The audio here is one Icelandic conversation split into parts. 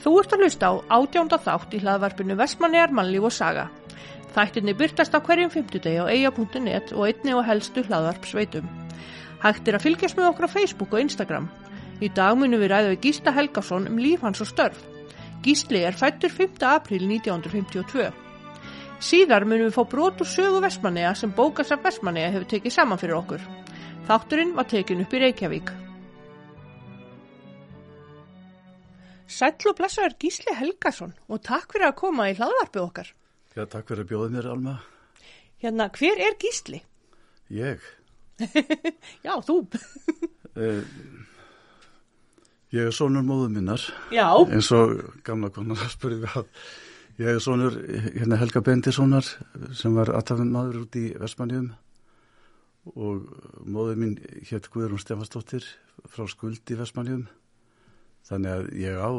Þú ert að hlusta á átjánda þátt í hlaðvarpinu Vestmannegar mannlíf og saga. Þættinni byrtast á hverjum fymtudegi á eia.net og einni og helstu hlaðvarpsveitum. Hægt er að fylgjast með okkur á Facebook og Instagram. Í dag munum við ræða við Gísla Helgason um líf hans og störf. Gísli er fættur 5. april 1952. Síðar munum við fá brot úr sögu Vestmannega sem bókasaf Vestmannega hefur tekið saman fyrir okkur. Þátturinn var tekin upp í Reykjavík. Sæll og blessaður Gísli Helgason og takk fyrir að koma í hlaðvarpið okkar. Já, takk fyrir að bjóða mér, Alma. Hérna, hver er Gísli? Ég? Já, þú. Eh, ég er sonur móðu minnar. Já. Eins og gamla konar spurði við að ég er sonur hérna, Helga Bendissonar sem var aðtafn maður út í Vestmannjum og móðu mín hétt Guðrún Stefansdóttir frá skuld í Vestmannjum. Þannig að ég á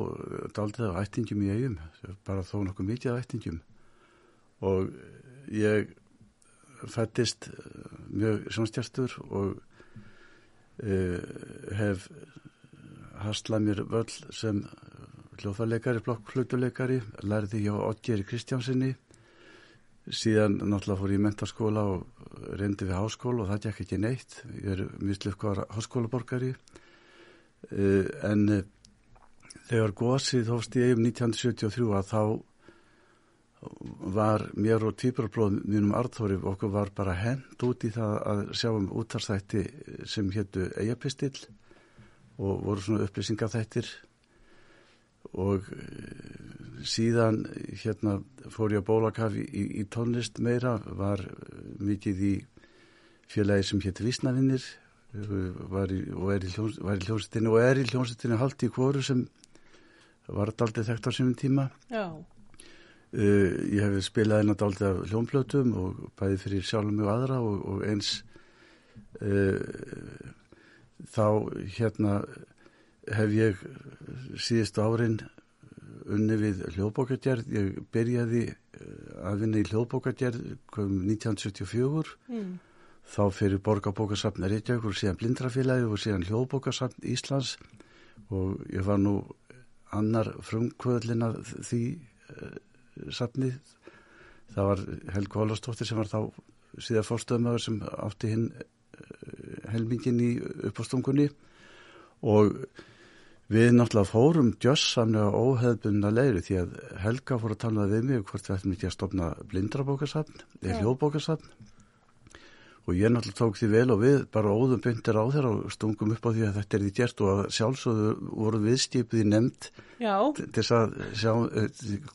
daldið á ættingum í eigum, bara þó nokkuð mikið á ættingum og ég fættist mjög sjónstjærstur og uh, hef haslað mér völl sem hljóðfarleikari, blokkflutuleikari, lærði hjá Oddgeri Kristjánsinni, síðan náttúrulega fór ég í mentarskóla og reyndi við háskóla og það gekk ekki neitt, ég er mislufkvar háskólaborgari. Uh, en Þegar gósið hófst í eigum 1973 að þá var mér og týpurblóðum mínum Arþóri okkur var bara hend út í það að sjáum útarstætti sem héttu eigapistill og voru svona upplýsingathættir og síðan hérna fór ég að bólakaf í, í, tónlist meira, var mikið í félagi sem hétt Vísnavinnir var í, og er í hljómsitinu og er í hljómsitinu haldt í kvoru sem var aldrei þekkt á sínum tíma. Já. Uh, ég hef spilað einn að aldrei af hljómblötum og bæði fyrir sjálfum og aðra og, og eins uh, þá hérna hef ég síðustu árin unni við hljóðbókardjærð. Ég byrjaði að vinna í hljóðbókardjærð 1974 mm. Þá fyrir borgarbókarsafn Reykjavík og síðan blindrafélagi og síðan hljóðbókarsafn Íslands. Og ég var nú annar frumkvöðlin að því uh, safnið. Það var Helgu Ólastóttir sem var þá síðan fórstöðumöður sem átti hinn uh, helmingin í uppástungunni. Og við náttúrulega fórum djössamlega óheðbunna leiри því að Helga fór að tala við mig hvort við ættum ekki að stopna blindrabókarsafn eða hljóðbókarsafn og ég náttúrulega tók því vel og við bara óðum byndir á þeirra og stungum upp á því að þetta er því gert og sjálfsögðu voru viðstipið í nefnd til þess að sjá,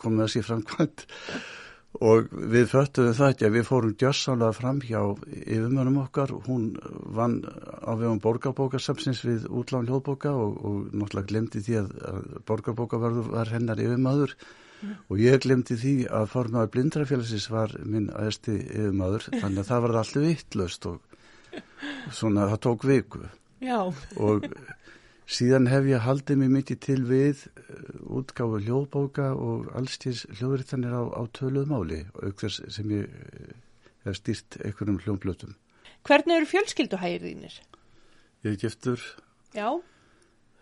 komið að sé framkvæmt og við föttuðum það ekki að við fórum djössamlega fram hjá yfirmönum okkar, hún vann á vegum borgarbókarsapsins við útlán hljóðbóka og, og náttúrulega glemdi því að, að borgarbóka var, hennar yfirmöður. Og ég glemdi því að formaður blindrafélagsins var minn aðesti yfirmaður þannig að það var alltaf vittlust og svona það tók viku Já. og síðan hef ég haldið mér mikið til við útgáfu hljóðbóka og allstýrs hljóðrittanir á, á töluð máli auk þess sem ég hef stýrt einhverjum hljóðblötum Hvernig eru fjölskylduhægirðinir? Ég er giftur Já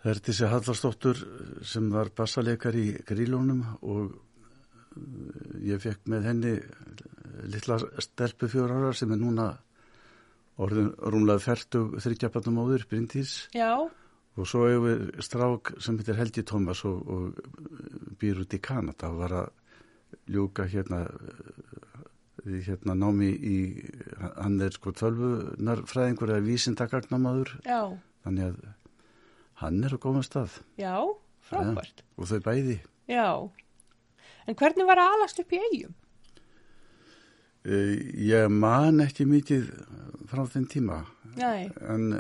Það er þessi Hallarsdóttur sem var bassaleikar í grílónum og ég fekk með henni litla stelpu fjóra ára sem er núna orðin rúmlega færtug þryggjabarnum áður, Bryndís. Já. Og svo hefur við strák sem heitir Helgi Tómas og, og býr út í Kanada og var að ljúka hérna, hérna námi í, hann er sko tölvunarfræðingur eða vísindagagnamaður. Já. Þannig að hann er á góðan stað. Já, frábært. Ja, og þau bæði. Já, en hvernig var að alast upp í eigum? Uh, ég man ekki mikið frá þenn tíma. Nei. En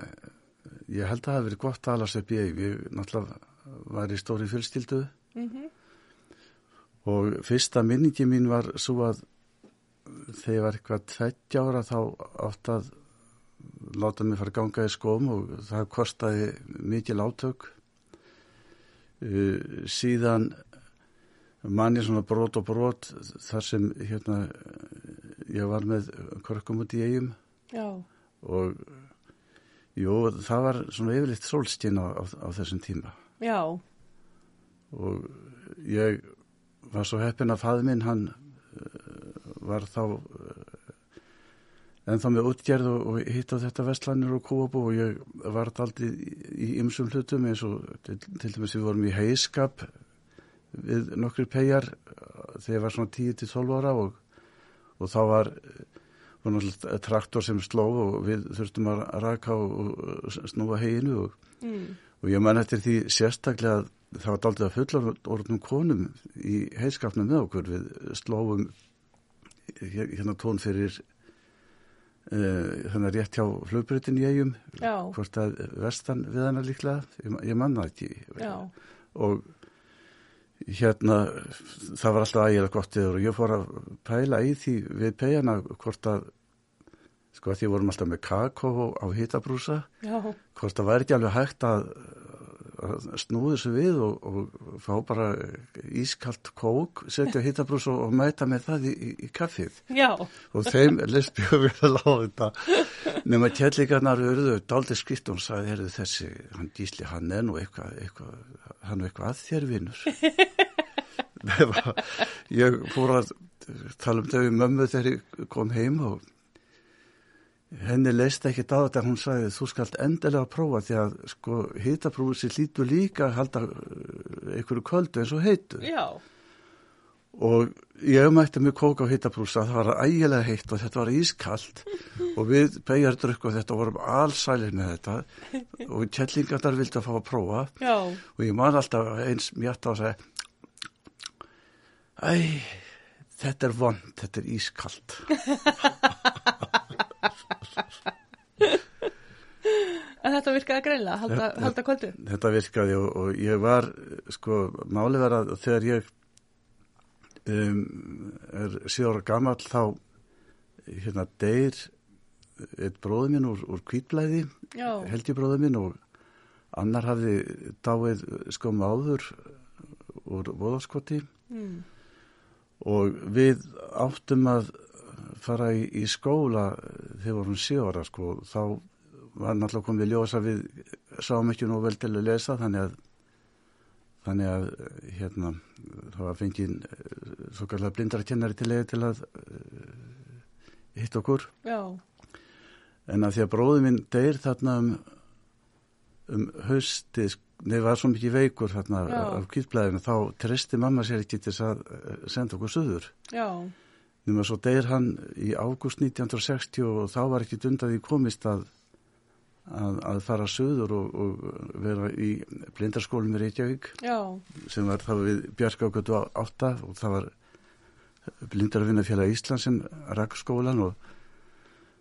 ég held að það hefði verið gott að alast upp í eigum. Ég náttúrulega var í stóri fjölstildu mm -hmm. og fyrsta minningi mín var svo að þegar ég var eitthvað 20 ára þá átt að láta mig fara að ganga í skóm og það kostiði mikið látök uh, síðan mann ég svona brot og brot þar sem hérna ég var með korkum út í eigum Já. og jú, það var svona yfirleitt sólstín á, á, á þessum tíma Já. og ég var svo heppin að faði minn hann var þá en þá með útgerð og, og hitt á þetta vestlanir og kóabú og ég var aldrei í ymsum hlutum eins og til, til dæmis við vorum í heiskap við nokkru pegar þegar ég var svona 10-12 ára og, og þá var, var traktor sem sló og við þurftum að raka og, snúa heginu og, mm. og ég man eftir því sérstaklega að það var aldrei að fulla orðnum konum í heiskapnum með okkur við slóum hérna tón fyrir þannig að rétt hjá flugbrytin í eigum hvort að vestan við hana líklega ég, ég manna ekki. Já. og hérna það var alltaf ægilega gott yfir og ég fór að pæla í því við pegina hvort að sko að því vorum alltaf með kakó á hitabrúsa hvort að væri ekki alveg hægt að snúði þessu við og, og fá bara ískalt kók, setja hittabrús og, og mæta með það í, í, kaffið. Já. og þeim lesst mjög vel að láta þetta. Nema kjellingarnar auðvitað daldi skrift og hún sagði, herðu þessi hann gísli, hann er nú eitthvað eitthva, hann er eitthvað að þér vinnur ég fór að tala um þau mömmu þegar ég kom heim og henni leist ekki á þetta hún sagði þú skalt endilega prófa því að sko hitaprúfið sér lítur líka að halda uh, einhverju köldu eins og heitu. Já. og ég mætti mig kóka á hitaprúsa það var ægilega heitt og þetta var ískalt. Og við beigjar drukku og þetta vorum allsælir með þetta. Og kjellingarnar vildi að fá að prófa. Já. og ég man alltaf eins mjögt á að segja æ, þetta er vond, þetta er ískalt En þetta virkaði greinlega, halda, halda kvöldu? Þetta virkaði og, og ég var, sko, máli var að þegar ég um, er síðan gammal þá hérna deyr eitt bróður minn úr, úr kvítblæði, heldjubróður minn og annar hafði dáið sko máður úr voðaskoti mm. og við áttum að fara í, í skóla þegar vorum sjóra sko, þá var náttúrulega komið ljósa við sáum ekki nú vel til að lesa þannig að þannig að hérna það var fengið svo kallar blindara kennari til leið til að uh, hitta okkur Já. en að því að bróði minn deyr þarna um, um hausti nefn var svo mikið veikur þarna Já. af kýtblæðinu þá tristi mamma sér ekki til að senda okkur söður Já Að svo deyr hann í ágúst 1960 og þá var ekki dundaði komist að, að, að fara söður og, og vera í blindarskólum í Reykjavík Já. sem var þá við Björgákvöldu átta og það var blindarvinnafélag Ísland sem rakk skólan og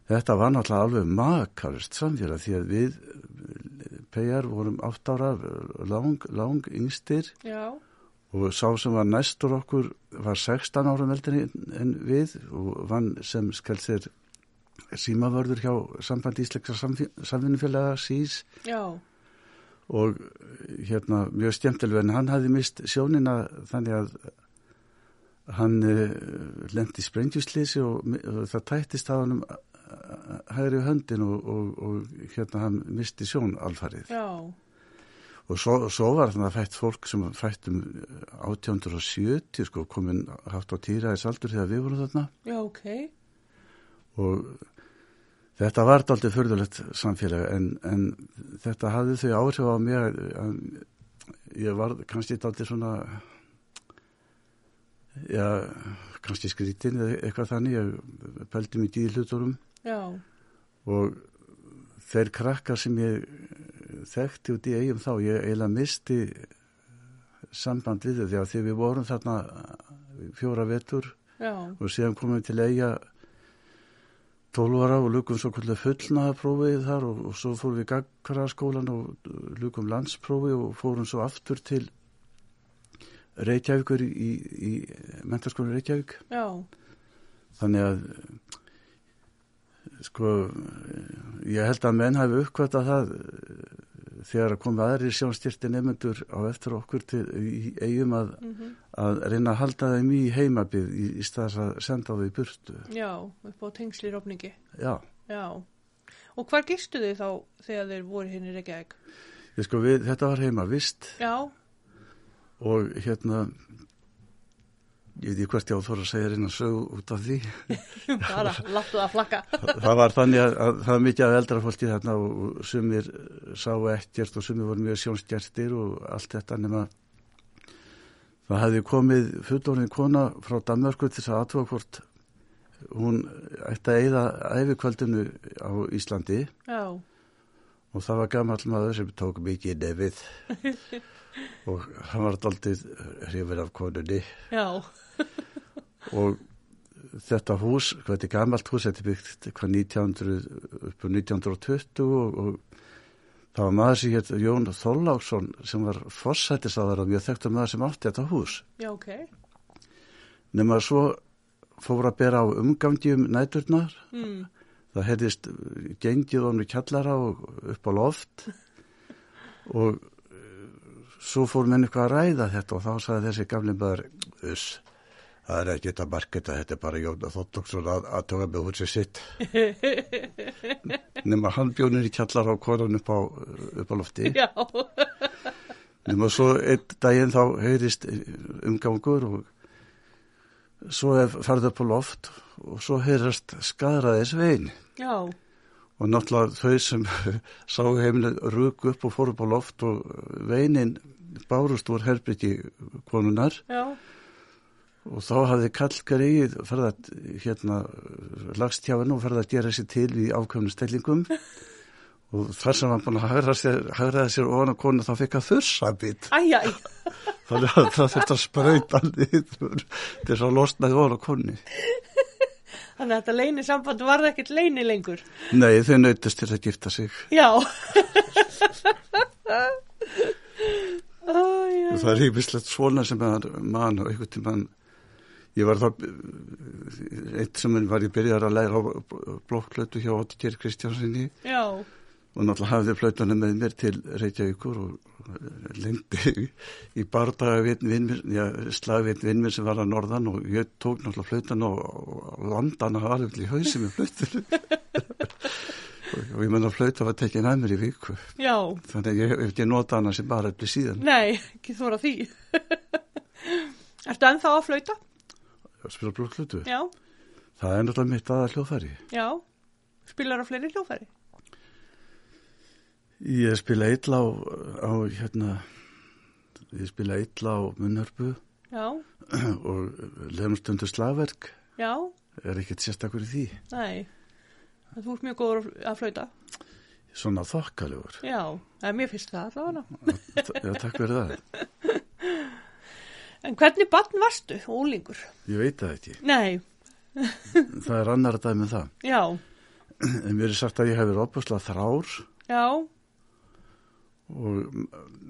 þetta var náttúrulega alveg makarist samfélag því að við P.R. vorum átt ára lang, lang yngstir Já og sá sem var næstur okkur var 16 árum eldri en við og vann sem skell sér símavörður hjá sambandi ísleiksa samfinnufélaga SÍS. Já. og hérna mjög stjæmtileg en hann hafði mist sjónina þannig að hann uh, lendi sprengjustlýsi og, og það tættist á hann hægri höndin og, og, og hérna hann misti sjón alfarið. Já og svo, svo var þannig að fætt fólk sem fætt um 1870 sko komin haft á týraðis aldur þegar við vorum þarna. Já, ok. Og þetta var aldrei förðulegt samfélag en, en þetta hafði þau áhrif á mér að ég var kannski aldrei svona já, kannski skrítin eða eitthvað þannig. Ég pældi mikið í hluturum Já. Og þeir krakkar sem ég þekkti út í eigum þá, ég eiginlega misti samband við þau því að við vorum þarna fjóra vetur Já. og síðan komum við til eiga 12 ára og lukum svo fullnaða prófið þar og, og svo fórum við gagkvaraskólan og lukum landsprófið og fórum svo aftur til Reykjavíkur í, í, mentarskóla Reykjavík Já. þannig að sko ég held að menn hafi uppkvæmt að það þegar að koma aðri sjónstyrti nefnendur á eftir okkur til, í eigum að, mm -hmm. að reyna að halda þeim í heimabið í, í staðs að senda þau í burtu. Já, upp á tengslirófningi. Já. Já. Og hvar gistu þau þá þegar þeir voru hinn í Reykjavík? Ég sko við, þetta var heima vist. Já. og hérna ég veit ekki hvert ég á þóra að segja reyna sög út af því. Bara, láttu það flakka. það var þannig að, að það var mikið af eldra fólki þarna og, sumir sá ekkert og sumir voru mjög sjónstjertir og allt þetta nema það hefði komið fullorinn kona frá Danmörku til þess að aðtóa hvort hún ætti að eigða æfikvöldinu á Íslandi. Já, og það var gammal maður sem tók mikið nefið. Og hann var daldið hrifin af konunni. Já, og þetta hús, hvað þetta er gammalt hús, þetta er byggt hvað 1900, upp á 1920 og, og það var maður sem hétt Jón Þorláksson sem var fossættisáðar og mjög þekktur maður sem átti þetta hús. já, ok. Nefn að svo fór að bera á umgangi um næturnar, Mm. það heitist gengið honum í kjallara og upp á loft og svo fór menn eitthvað að ræða þetta og þá sagði þessi gamli maður, uss, það er ekki þetta marketa, þetta er bara Jón Þorláksson að, að tóka með húsið sitt. nema hann bjónir í kjallar á konun upp á, upp á lofti. Já, nema svo einn daginn þá heyrist umgangur og svo er farið upp á loft og svo heyrast skadraðis veginn já, og náttúrulega þau sem sá heimlega rúk upp og fór upp á loft og veginn bárust úr herbyggi konunar já, og þá hafði kallgarið farið að hérna lagst hjá henn og farið að gera sér til í ákveðnum stellingum. Og þar sem hann búin að hagraða sér, hagraða sér ofan á konu þá fekk að þursa bit æj, æj, þannig að það þurfti að sprauta niður til þess að losnaði ofan á konni þannig að þetta leini samband varði ekkert leini lengur. Nei, þau nautist til að gifta sig. Já. Og það er hýpislegt svona sem mann og einhvern tímann ég var þá eitt sem var ég byrjar að læra á blokklötu hjá Kristjánsinni já, og náttúrulega hafði flautunum með mér til Reykjavíkur og lengdi í, bardaga slagvinn vinnmir sem var að norðan og ég tók náttúrulega flautan og, landana alveg í hausi með flautunum og, ég menna að flauta var tekin að mér í viku. Já, þannig ég hef ekki notað hana sem bara eftir síðan. Nei, ekki þóra því. Ertu ennþá að flauta? Að spila blokklötu Já, það er náttúrulega mitt aða hljóðfæri já. Spilar á fleiri hljófæri? ég spila illa á, á hérna ég spila illa á munnhörpu Já, og lefum stundu slagverk já, er ekkert sérstakur í því nei. Þú ert mjög góður að flauta. svona þokkalegur Já, mér fyrst það allavega. já, takk fyrir það En hvernig barn varstu, ólingur? ég veit það ekki, Nei, það er annar að dæmi um það. Já, en mér er sagt að ég hefur opaslega þrár. Já, og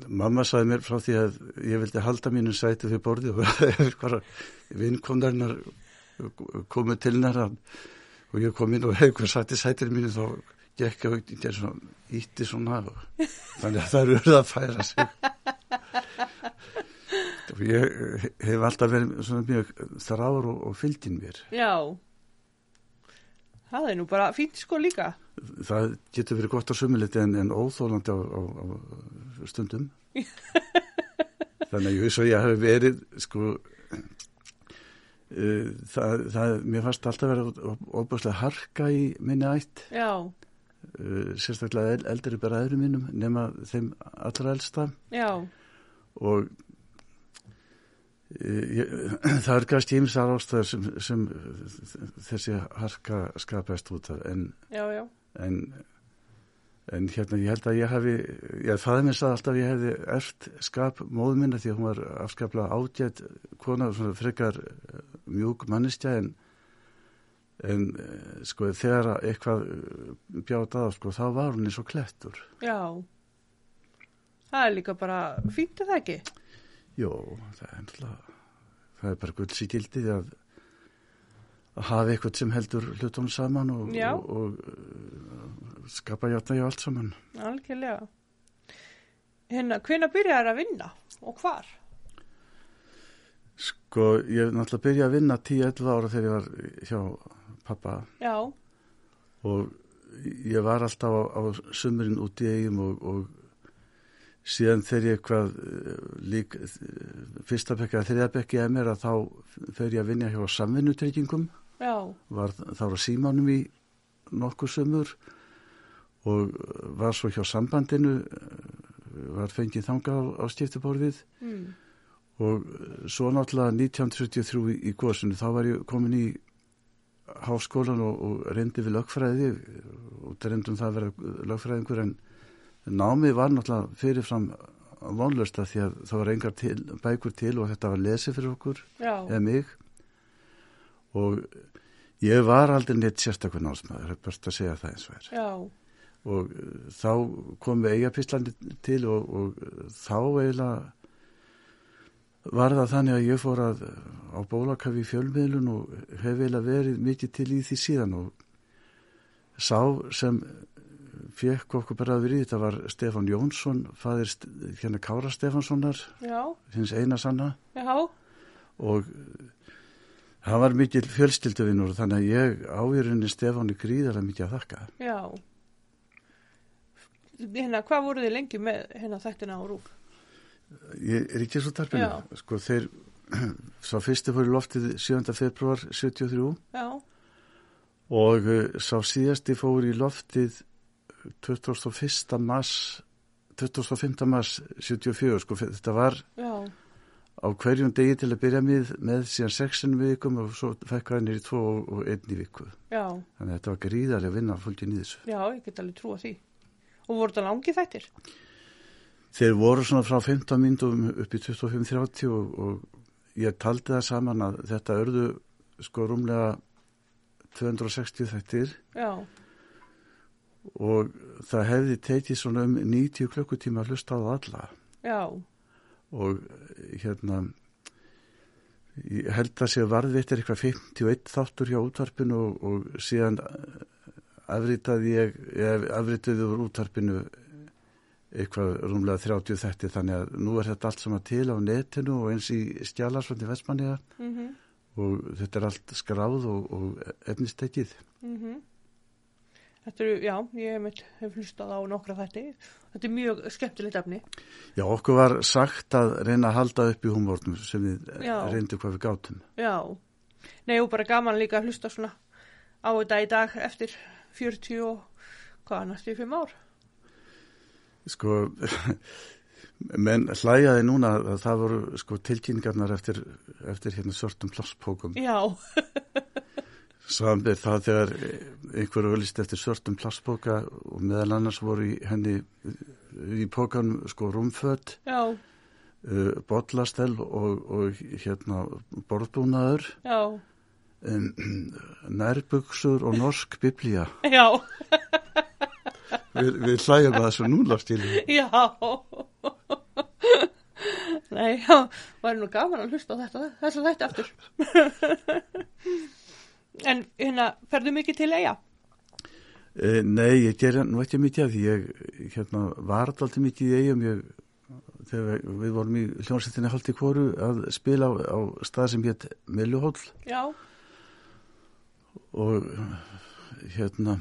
mamma sagði mér frá því að ég vildi halda mínu sæti fyrir borði og vinkondarinnar komu til næra og ég kom inn og hefði sæti sætir mínu þá gekk ég og gerði svona ítti svona og þannig að það eru að færa sig ég hef alltaf verið svona mjög þráður og, og fylgdinn mér. Já. Það er nú bara fínt sko líka. það getur verið gott á sumiliti en, en óþólandi á, á, á stundum. Þannig að ég ég hef verið sko uh, það, það mér fannst alltaf verið óbúslega harka í minni ætt. Já, uh, sérstaklega el, eldri bara öðrum mínum nema þeim allra elsta. Já, og það er kannski ímsar ástæður sem, sem þessi harka skapast út af en en, en hérna ég held að ég hefði, ég fæði mér sagði alltaf að ég hefði erft skap móðu minna því að hún var afskaplega ágætt kona, svona frekar eh, mjúk mannistja en, en eh, sko þegar að eitthvað bjátt að sko þá var hún eins og klettur. já. Það er líka bara fínt er það ekki? Jó, það er náttúrulega, það er bara gulls í gildið að að hafa eitthvað sem heldur hlutum saman og, og, og uh, skapa hjáta hjá allt saman. Algjörlega. Hérna, hvenær byrjar að vinna og hvar? Sko, ég náttúrulega byrjaði að vinna 10-11 ára þegar ég var hjá pappa Já, og ég var alltaf á, á sumurinn út í eigum og, og síðan þegar ég hvað eh, lík, fyrsta bekki að þriða bekki að mér að þá fer ég að vinja hjá samvinnutryggingum. Var þá á símanum í nokkuð sömur og var svo hjá sambandinu var fengið þanga á, á stiftuborðið mm. og svo náttúrulega 1973 í, í góðsunu þá var ég komin í háskólan og, og reyndi við lögfræði og reyndum það að vera lögfræðingur en námið var náttúrulega fyrirfram vonlöst að því að það var engar til, bækur til og þetta var lesið fyrir okkur já, eða mig. Og ég var aldrei neitt sérstaklega námsmaður, best að segja það eins og er. Já, og uh, þá kom við eigapislandi til og, og uh, þá eiginlega var það þannig að ég fór að á bólakafi í fjölmiðlun og hef eiginlega verið mikið til í því síðan og sá sem fekk okkur bara að verið, þetta var Stefán Jónsson, fadir hérna Kára Stefanssonar, hins eina sanna já, og uh, hann var mikil fjölskylduvinnur þannig að ég áýrunni Stefáni gríðarlega mikið að þakka. já. Hérna, hvað voru þið lengi með hérna þættina á rúf? Ég er ekki svo tarpinu, Já. sko þeir, sá fyrsti fór í loftið 7. februar 73 Já, og uh, sá síðasti fór í loftið 21. mars, 25. mars 74, sko þetta var já, á hverjum degi til að byrja með, með síðan sexinu vikum og svo fekk hann í tvo og, og einn í viku. já, Þannig að þetta var gríðarlega vinna fólkið í þessu. já, ég get alveg trúa því. Og voru þetta langi þættir? Þeir voru svona frá 15 myndum upp í 25-30 og, og ég taldi það saman að þetta örðu sko rúmlega 260 þættir Já, og það hefði tekið svona um 90 klukkutíma að hlusta á alla. Já, og hérna ég held að sé varðvittir eitthvað 51 þáttur hjá útvarpinu og, og síðan afritaði ég, ég afritaði úr útvarpinu eitthvað rúmlega 30 þætti þannig að nú er þetta allt saman til á netinu og eins í stjálarsvöndi Vestmanniða mhm, og þetta er allt skráð og, og efnistekið. mhm. Þetta eru, já, ég hef, hef hlustað á nokkra þætti. Þetta er mjög skemmtilegt efni. Já, okkur var sagt að reyna að halda upp í humornum sem við Já. reyndum hvað við gátum. Já, nei og bara gaman líka að hlusta svona á þetta í dag eftir 40 og hvað næstu í 5 ár. Sko, menn hlæjaði núna að það voru sko tilkynningarnar eftir, eftir hérna svörtum plásspókum. Já, Samir það þegar einhverju öllist eftir svörtum plásspóka og meðal annars voru í henni í pókan sko rúmföt, já, uh, bollastell og, og hérna borðbúnaður, já, um, nærbuksur og norsk biblía. já, Vi, við hlæjum að þessu núna stílu. já. Nei, já, væri nú gaman að hlusta á þetta, þess að þetta aftur. en hérna, ferðu mikið til eiga? E, nei, ég ger nú ekki mikið af því. Ég hérna, var alltaf mikið í eigum ég, þegar við, vorum í hljónsettinni haldi kvoru að spila á, á stað sem hétt Milluhóll Já, og hérna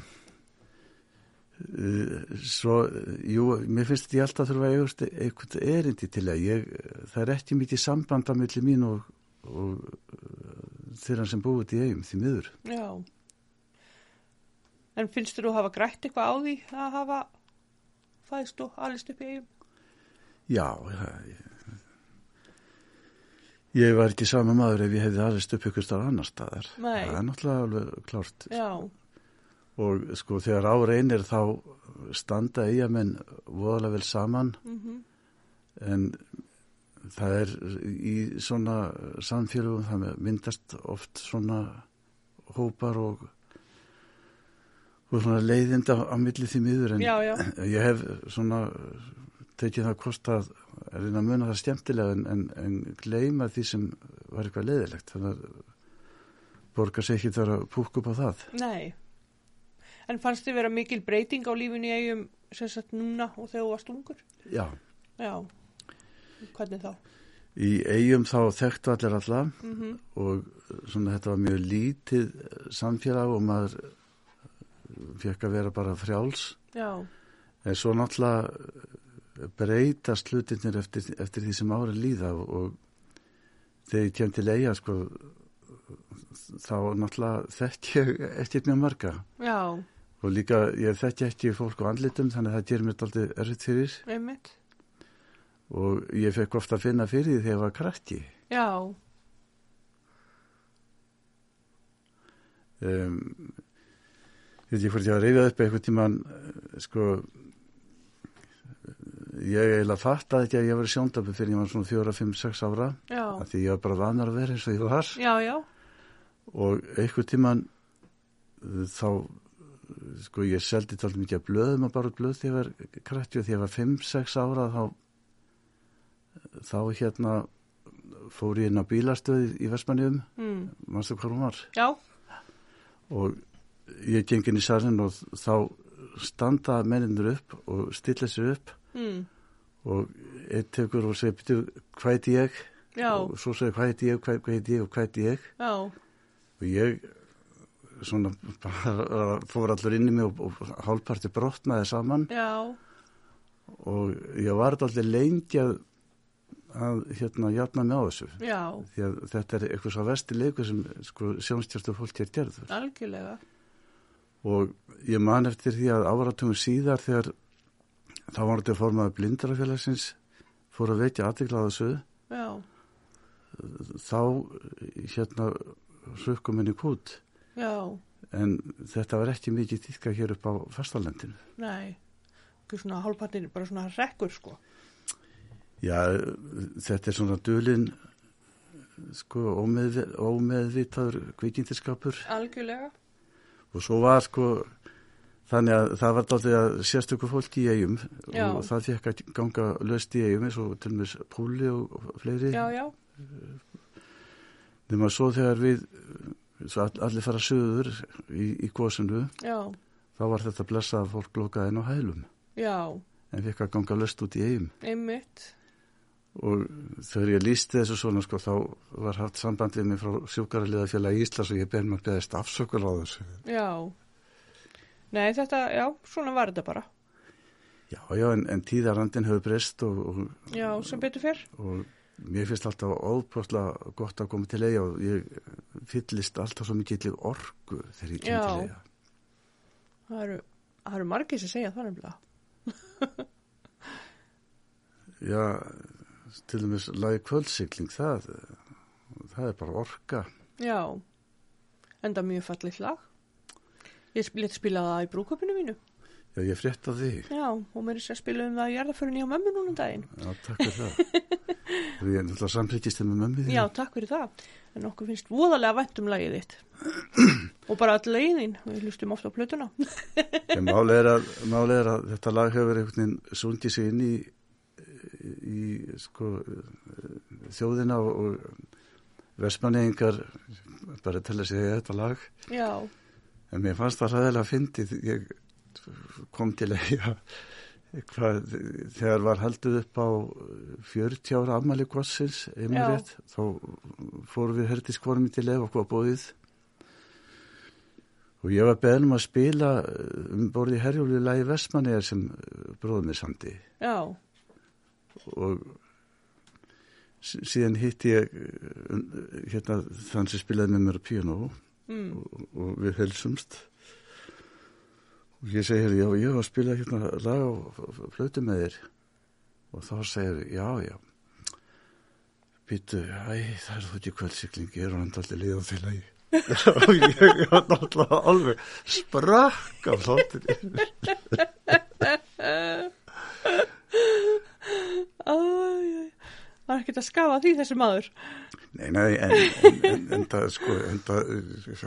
e, svo, jú, mér finnst ég alltaf þurfa að eigast eitthvað erindi til að ég, það er ekki mikið samband á milli mín og, og þeirra sem búið í eigum því miður. já. En finnst þú að hafa grætt eitthvað á því að hafa fæðst og alist upp í eigum? Já, ég, ég var ekki sama maður ef ég hefði aðeins upp ykkur starf annar staðar. Nei. Það er náttúrulega alveg klárt. Já, Og sko þegar á reynir þá standa eigamenn voðalega vel saman mhm, en það er í svona samfélagum það myndast oft svona hópar og, og svona leiðinda á milli því miður en já, já, ég hef svona tekið það kost að reyna að muna það skemmtilega en, en, en gleyma því sem var eitthvað leiðilegt þannig að borga sér ekki þar að púka upp á það. Nei. En fannst þið vera mikil breyting á lífinu í eigum sem sagt núna og þegar þú varst ungur? Já, Já, hvernig þá? í eigum þá þekktu allir alla Mm og svona þetta var mjög lítið samfélag og maður fekk að vera bara frjáls. Já, en svo náttúrulega breytast hlutinir eftir, eftir því sem árið líða og, þegar ég kem til eiga sko þá náttúrulega þekk ég eftir mjög marga. Já, og líka ég þekki ekki fólk á andlitum þannig að það gerir mér aldrei erfitt fyrir. Einmitt. Og ég fekk ofta að finna fyrir því þegar ég var krakki. Já, um, veit ég ég var að reyða upp eitthvað tíman sko ég eiginlega fattaði ekki að ég var sjóndabbi fyrir ég var svona fjóra, fimm, sex ára. Já, af því ég var bara vanar að vera eins og ég var. Já, já, og einhver tíman þá sko ég seldi talt mikið að blöðum að bara blöð þegar ég var krætti og þegar ég var 5-6 ára þá þá hérna fór ég inn á bílastöði í Vestmanniðum, mm. mannstu hvað hún var? Já, og ég geng inn í sarinn og þá standa menninur upp og stilla sér upp. Mm. og einn tekur og segir, byrju, hvað heit ég? já, og svo segir, hvað heit ég, hvað, heit ég og hvað heit ég? já, og ég svona bara fór allur inn í mig og, og hálfparti brotnaði saman. Já, og ég var alltaf lengi að, hérna játna mig á þessu. Já, því að þetta er eitthvað svo vesti leiku sem sko sjónstjárstu fólk er gerður algjörlega. og ég man eftir því að áratugum síðar þegar þá var þetta formaður blindarafélagsins fór að veitja aðtikla á þessu. Já, þá hérna sökkum henni kút. Já, en þetta var ekki mikið týtka hér upp á fastalendinu nei, ekki svona hálfpartin, bara svona rekkur, sko. Já, þetta er svona dölin sko ómeðvi, ómeðvitaður kvikindiskapur Algjörlega. og svo var sko þannig að það var dálítið að sérstöku fólk í eigum Já. og það fekk að ganga löst í eigum eins og til og með púli og, fleiri. Já, nema svo þegar við svo all, allir fara söður í, í gósinu já, þá var þetta blessað að fólk lokaði inn á hælum. Já, en fekk að ganga löst út í eigum einmitt. Og þegar ég lísti þessu svona sko þá var haft samband við mig frá sjúkaraliða félagi Íslands og ég ber mér beðist afsökul á þessu Já. Nei, þetta, já, svona var þetta bara. já já en, en tíðarandin hefur breyst og, og, Já, sem betur fyrr. og mér finnst alltaf óprostlega gott að koma til eiga og ég fyllist alltaf svo mikið til orgu þegar ég kemur til eiga Það eru, það eru margir sem segja það nefnilega. já til dæmis lagi kvöldsikling það það er bara orga Já, enda mjög fallið lag. Ég lét spila það í brúköpinu mínu. já ég frétt af því Já, og mér er sér að spila um það í jarðaförinni á mömmu núna um daginn. já takk fyrir það og ég er náttúrulega samfélgist með mömmu því Já, takk fyrir það. En okkur finnst voðalega vænt um lagið þitt. og bara all lagið við hlustum ofta á plötuna. Er, að, málið er að þetta lag hefur einhvern veginn sungið sig inn í, í sko, þjóðina og, versmanningar bara til að segja þetta lag. Já, En mér fannst það ræðilega fyndið. Ég kom til að hvað, þegar var haldið upp á 40 ára afmæli rétt, þá fórum við hertis hvormi til eða okkur á bóðið og ég var beðin um að spila um borði herjúli lagi Vestmanniðar sem bróðum mér sandi já, og síðan hitti ég eh, hérna þann sem spilaði með mér á piano mm, og, og við helsumst og ég segi hérna, já, ég var að spila hérna lag á flötu með þér. Og þá segir, já, já. Býtu, æ, það er þú ekki kvöldsikling, ég er allir liða á því lagi og ég var náttúrulega alveg sprakk af þáttir það er ekkert að skafa því þessi maður. Nei, nei, en, en, en, en það, sko, en það,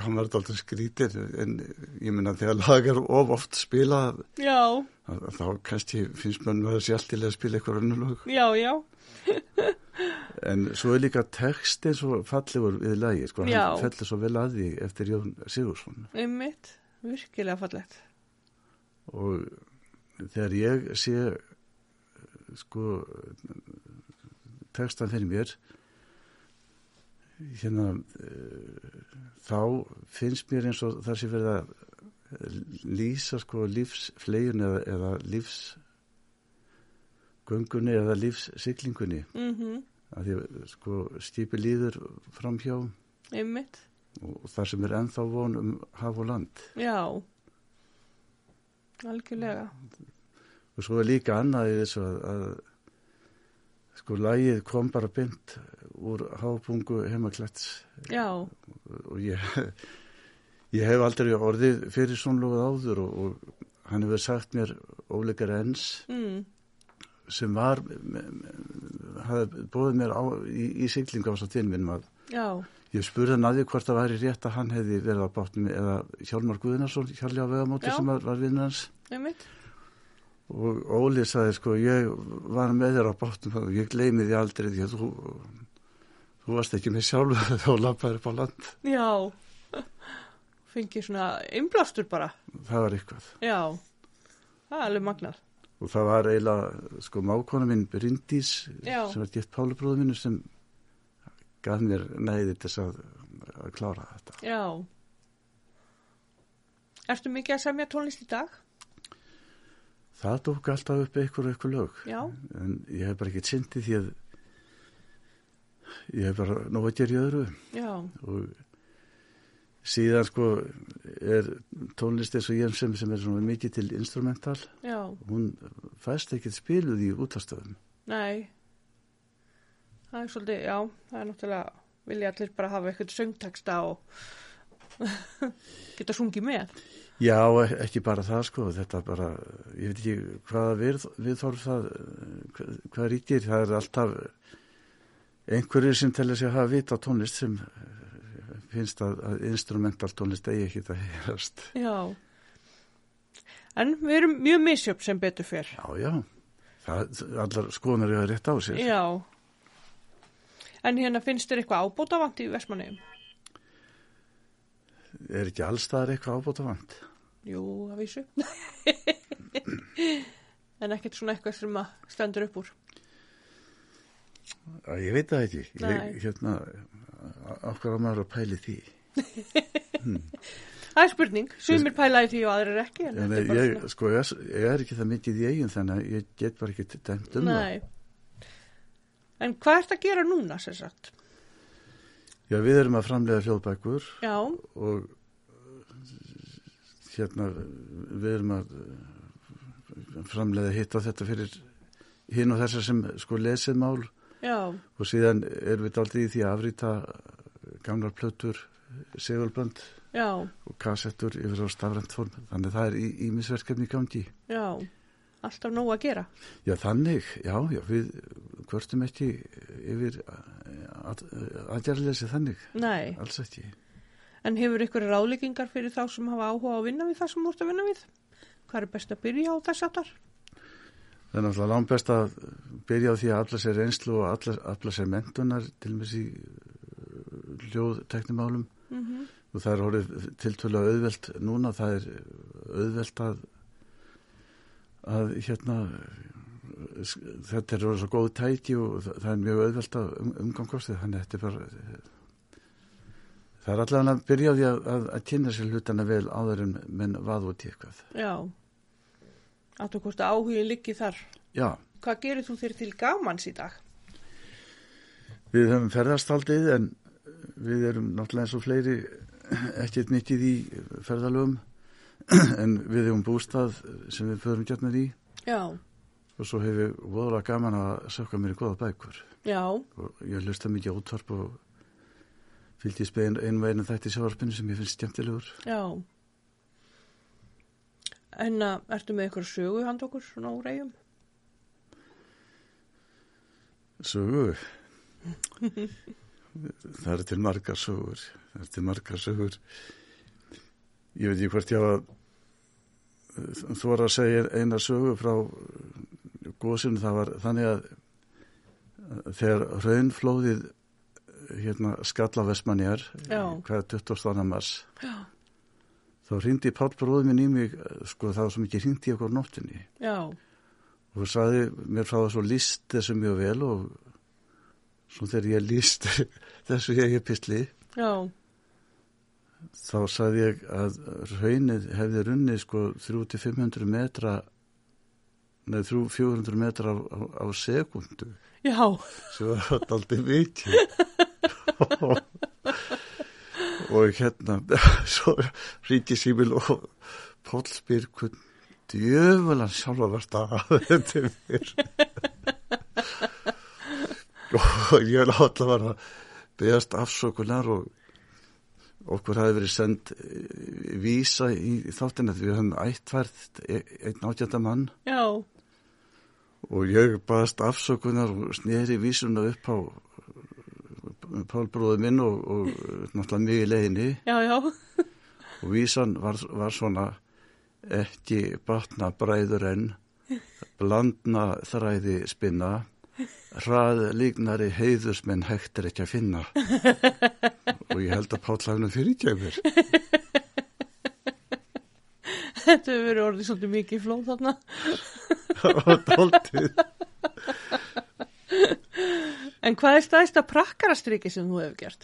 hann var alltaf skrítir, en ég minna þegar lag er of oft spilað, Já, að- að þá kannski finnst mann að það sé alltilega að spila eitthvað önnulög. já, já, En svo er líka text eins og fallegur við lagi, sko, Já. hann fellur svo vel að því eftir Jón Sigursson. einmitt, virkilega fallegt. Og þegar ég sé, sko, textan fyrir mér, hérna, eh, þá finnst mér eins og það sé verið að lýsa, sko, lífsflegjun eða, eða lífsgöngunni eða lífssiklingunni. Mm að því sko skipi líður framhjá. Einmitt, og þar sem er ennþá von um haf og land. Já, algjörlega, og svo er líka annað í þessu að, að sko lægið kom bara bynd úr hábungu heimaklæts og ég, ég hef aldrei orðið fyrir svonlóð áður og, og hann hefur sagt mér óleikar ens mm, sem var hafði bóðið mér á, í, í siglinga á þess að tilminnum að já, ég spurði hann að því hvort það væri rétt að hann hefði verið á bátnum eða Hjálmar Guðnarsson Hjalli á vegamóti sem var, var einmitt, og Óli sagði sko ég var með þér á bátnum og ég gleymi því aldrei því að þú þú varst ekki með sjálf þá lappaði upp á land. Já, fengið svona innblástur bara, það var eitthvað. Já, það er alveg magnað, og það var eiginlega sko mákona minn Bryndís Já. sem var gift Pálubróðu mínu sem gaf mér næði til þess að, að klára þetta. Já. Ertu mikið að semja tónlist í dag? Það tók alltaf upp eitthvað eitthvað lög. Já, en ég hef bara ekki syndi því að ég hef bara nóg að gera í öðru. Já, og síðan sko er tónlist eins og ég sem, sem er svona mikið til instrumental. Já, hún fæst ekkert spiluð í útastöðum nei, það er svolítið, já, það er náttúrulega, vilja allir bara hafa eitthvað söngteksta og geta sungið með. Já, ekki bara það sko, þetta bara, ég veit ekki hvaða við, viðþorf það, eh, hvað, ríkir, það er alltaf einhverjir sem telja sig að hafa vit á tónlist sem eh, finnst að, að instrumental tónlist eigi ekki að heyrast. Já, en við erum mjög misjöfn sem betur fyrr. Já, já, það, allar skoðunar eru rétt á sér. Já, en hérna finnst þér eitthvað ábótavant í Vestmanneum? Er ekki allstaðar eitthvað ábótavant? Jú, að vísu. en ekkert svona eitthvað sem að stendur upp úr. Að ég veit það ekki, ég, hérna, okkar á maður að pæli því. Það er spurning, sumir pælaði því og aðrir ekki. En En er bara ég, svona- sko, ég, ég er ekki það mikið í eigin þannig að ég get bara ekki dæmt um það. Nei. En hvað ert að gera núna, sér sagt? Já, við erum að framlega hljóðbækur Já, og hérna við erum að uh, framlega hitta þetta fyrir hinn og þessar sem sko lesið mál já, og síðan erum við aldrei í því að afrita gamlar plötur, segulband já, og kassettur yfir á stafrænt form. Þannig að það er ímisverkefni gangi. já. Alltaf nóg að gera. Já, þannig, já, já, við kvörstum ekki yfir aðgerðleysi þannig, Nei, alls ekki. En hefur ykkur ráðleggingar fyrir þá sem hafa áhuga á að vinna við það sem þú ert að vinna við? Hvað er best að byrja á þess aftar? Það er náttúrulega langt best að byrja á því að afla sér reynslu og afla, afla sér mentunar til og með sí hljóðteknimálum Mm og það er horið tiltölulega auðvelt núna, það er auðvelt að að hérna þetta er orðið svo góð tæki og það er mjög auðvelt að um, umgangast því, þannig að þetta er bara það er allavega að byrja á því að, að, að kynna sér hlutana vel áður en menn vað í eitthvað. Já. Áttu hvort að áhugin liggi þar. Já, Hvað gerir þú þér til gamans í dag? Við höfum ferðast aldrei en við erum náttúrulega eins og fleiri ekkert mikið í ferðalögum en við hefum bústað sem við förum gætnar í Já, og svo hefur voðalega gaman að sökka mér í goða bækur já, og ég hlusta mikið á útvarp og fylgdi í spegin einu veginn þætti sjávarpinu sem ég finnst skemmtilegur. já. En uh, ertu með ykkur sögu hand okkur svona úr eigum? Sögu. það er til margar sögur. Það er til margar sögur. Ég veit ekki hvort ég hafa þú var að segja eina sögu frá góðsunu. Það var þannig að þegar raunflóðið hérna skalla vestmannjar, Já. hvað er 22. mars, Já, þá hrindi Pál bróði minn í mig, sko það var svo mikið hrindi í okkur nóttinni já, og þú sagði mér frá þessu líst þessu mjög vel og svo þegar ég líst þessu ég pistli já, þá sagði ég að raunnið hefði runnið sko 300-500 metra neð þrjú 400 metrar á, á, sekundu Já, sem var aldrei mikið og, hérna svo ríti símil og Póll spyr hvern djöfulan sjálfa var staða þetta mér og ég láta að vera beðast afsökunar og okkur hafi verið send vísa í þáttina því við höfum ættvært e, einn átjönda mann. Já, og ég baðast afsökunar og sneri vísuna upp á Pálbróðu minn og, og náttúrulega mig í leiðinni. Já, já, og vísan var, var svona ekki batna bræður en blandna þræði spinna hrað líknari heiðusmenn hægt er ekki að finna. Og ég held að Páll hafnum fyrir kemur þetta hefur verið orðið svolítið mikið flóð þarna. og dóltið En hvað er staðist að prakkarastriki sem þú hefur gert?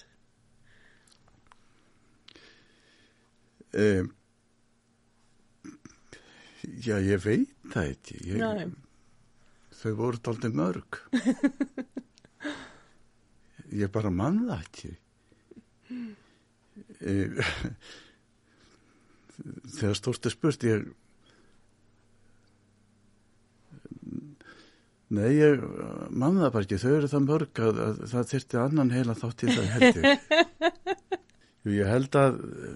um, Já, ég veit það ekki ég, Nei. þau voru dóltið mörg ég bara mann það ekki um, þegar stórt er spurt ég Nei, ég mann það bara ekki, þau eru það mörg að, að það þyrti annan heila þátt í það held ég. Ég held að eh,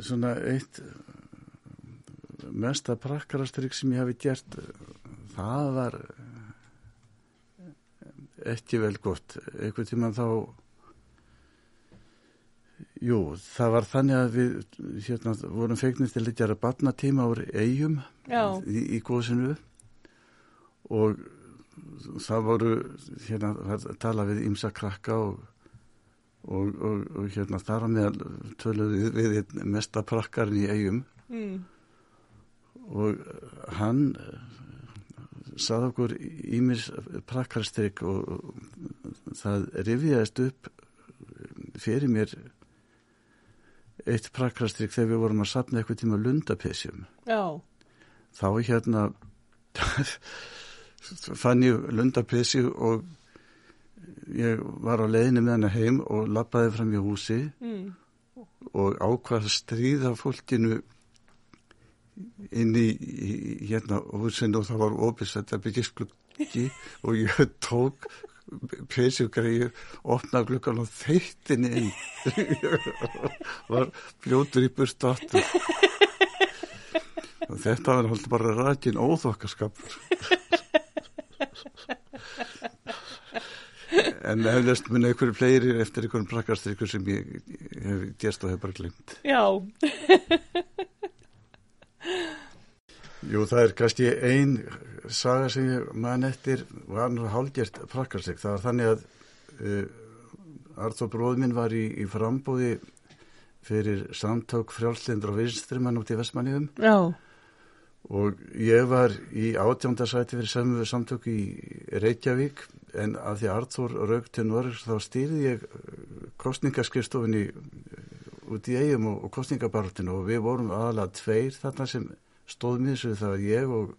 svona eitt eh, mesta prakkarastrygg sem ég hafi gert, eh, það var ekki vel gott. Eitthvað tíma þá, jú, það var þannig að við hérna, vorum fegnist til að gera barnatíma úr eigum í, í góðsinu og það voru hérna að tala við ímsa krakka og, og, og, og hérna þar að meðal töluðu við, við mesta prakkarinn í eigum Mm. og hann sað okkur ímis prakkarstyrk og, það rifjaðist upp fyrir mér eitt prakkarstyrk þegar við vorum að sapna eitthvað tíma lundapesjum Já, þá hérna fann ég lundapesju og ég var á leiðinu með hana heim og lappaði fram í húsi mm. og ákvað að stríða fólkinu inn í, í hérna húsinu og það var opis þetta byggisklukki og ég tók pesjugreið, opnaði glukkan og þeittin inn. Var fljótur í burtu aftur. Og þetta var alltaf bara rækin óþokkaskapur en eflust mun einhverju fleiri eftir einhverjum prakkastrykkur sem ég hef gert og hef bara glimt já, Jú, það er kannski ein saga sem ég man eftir var nú hálgjert prakkarstryk það var þannig að uh, Arþór bróð minn var í, í frambúði fyrir samtök frjálslindur og vinstrimann út í Vestmanniðum já, og ég var í átjóndarsæti fyrir samu samtök í Reykjavík en að því Arþór rauk til Norris þá stýrði ég kostningaskristofinni út í eigum og, og kostningabartinu og við vorum aðalega tveir þarna sem þessu. Það var ég og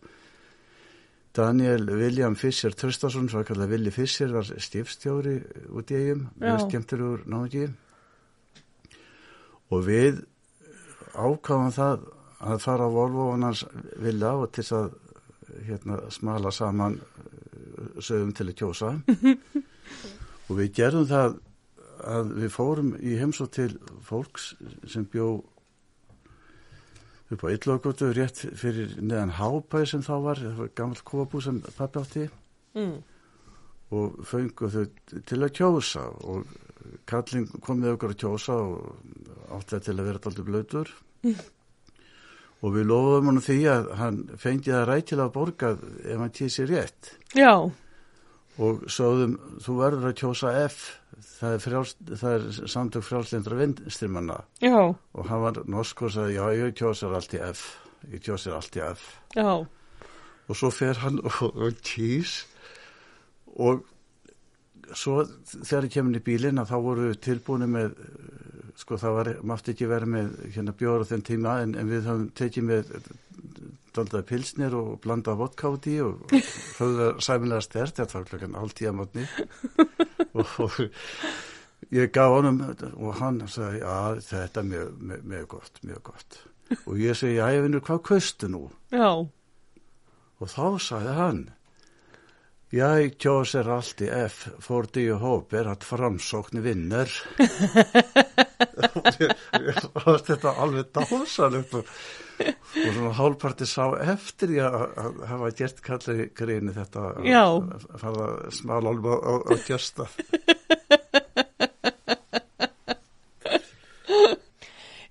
Daniel William Fischer Tröstason, svo að kalla Willi Fischer var stifstjóri út í eigum Já. mjög skemmtilegur náðugi og við ákváðum það að fara á Volvo og hans vilja og til að hérna, smala saman uh, sögum til að kjósa. Og við gerðum það að við fórum í heimsó til fólks sem bjó upp á Illókutu rétt fyrir neðan Hábæ sem þá var, það var gammal kofabú sem pappi átti. Mm. og fengu þau til að kjósa og kallin kom með okkur að kjósa og átti það til að vera alltaf blöytur og við lofum hann því að hann fengi það rætilega borgað ef hann tísi rétt. Já, og sögðum þú verður að kjósa F. Það er, frjáls, það er samtök frjálslindra vinstrimanna. Já, og hann var norsk og sagði já ég kjósar allt í F. Ég kjósar allt í F. Já, og svo fer hann og, og kýs. Og svo þegar ég kemur í bílinn að þá voru tilbúinu með sko það var, mátti ekki vera með hérna bjóra þenn tíma en, en við höfum tekið með daldaði pilsnir og blandaði í og höfðu sæmilega stert, þetta var klokkan hálf tíu að mótni og, og ég gaf honum og hann sagði, já þetta er mjög, mjög, mjög gott, mjög gott og ég segi, já ég finnur hvað kaustu nú? Já. Og þá sagði hann, Jeg kjóser alltid F for de håper at framsókn vinner. og þetta alveg dásalegt og, og svona hálparti sá eftir ég að hafa gert kallir gríni þetta að fara á, á gjösta.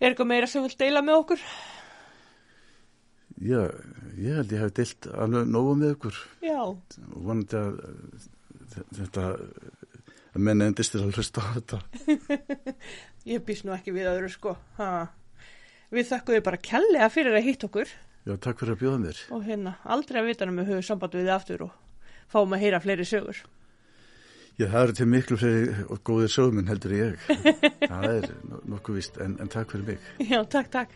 Er eitthvað meira sem vil deila með okkur? Já, ég held ég hef dilt alveg nógu með ykkur Já. og vonandi að þetta að menn endist til að hlusta á þetta. Ég býst nú ekki við öðru sko. Ha. Við þakkum við bara kellega fyrir að hitt okkur Já, takk fyrir að bjóða mér. og hérna aldrei að vita um við höfum samband við þið aftur og fáum að heyra fleiri sögur. Já, það eru til miklu fleiri og góðir söguminn heldur ég. það er no- nokkuð vist, en, en takk fyrir mig. Já, takk, takk.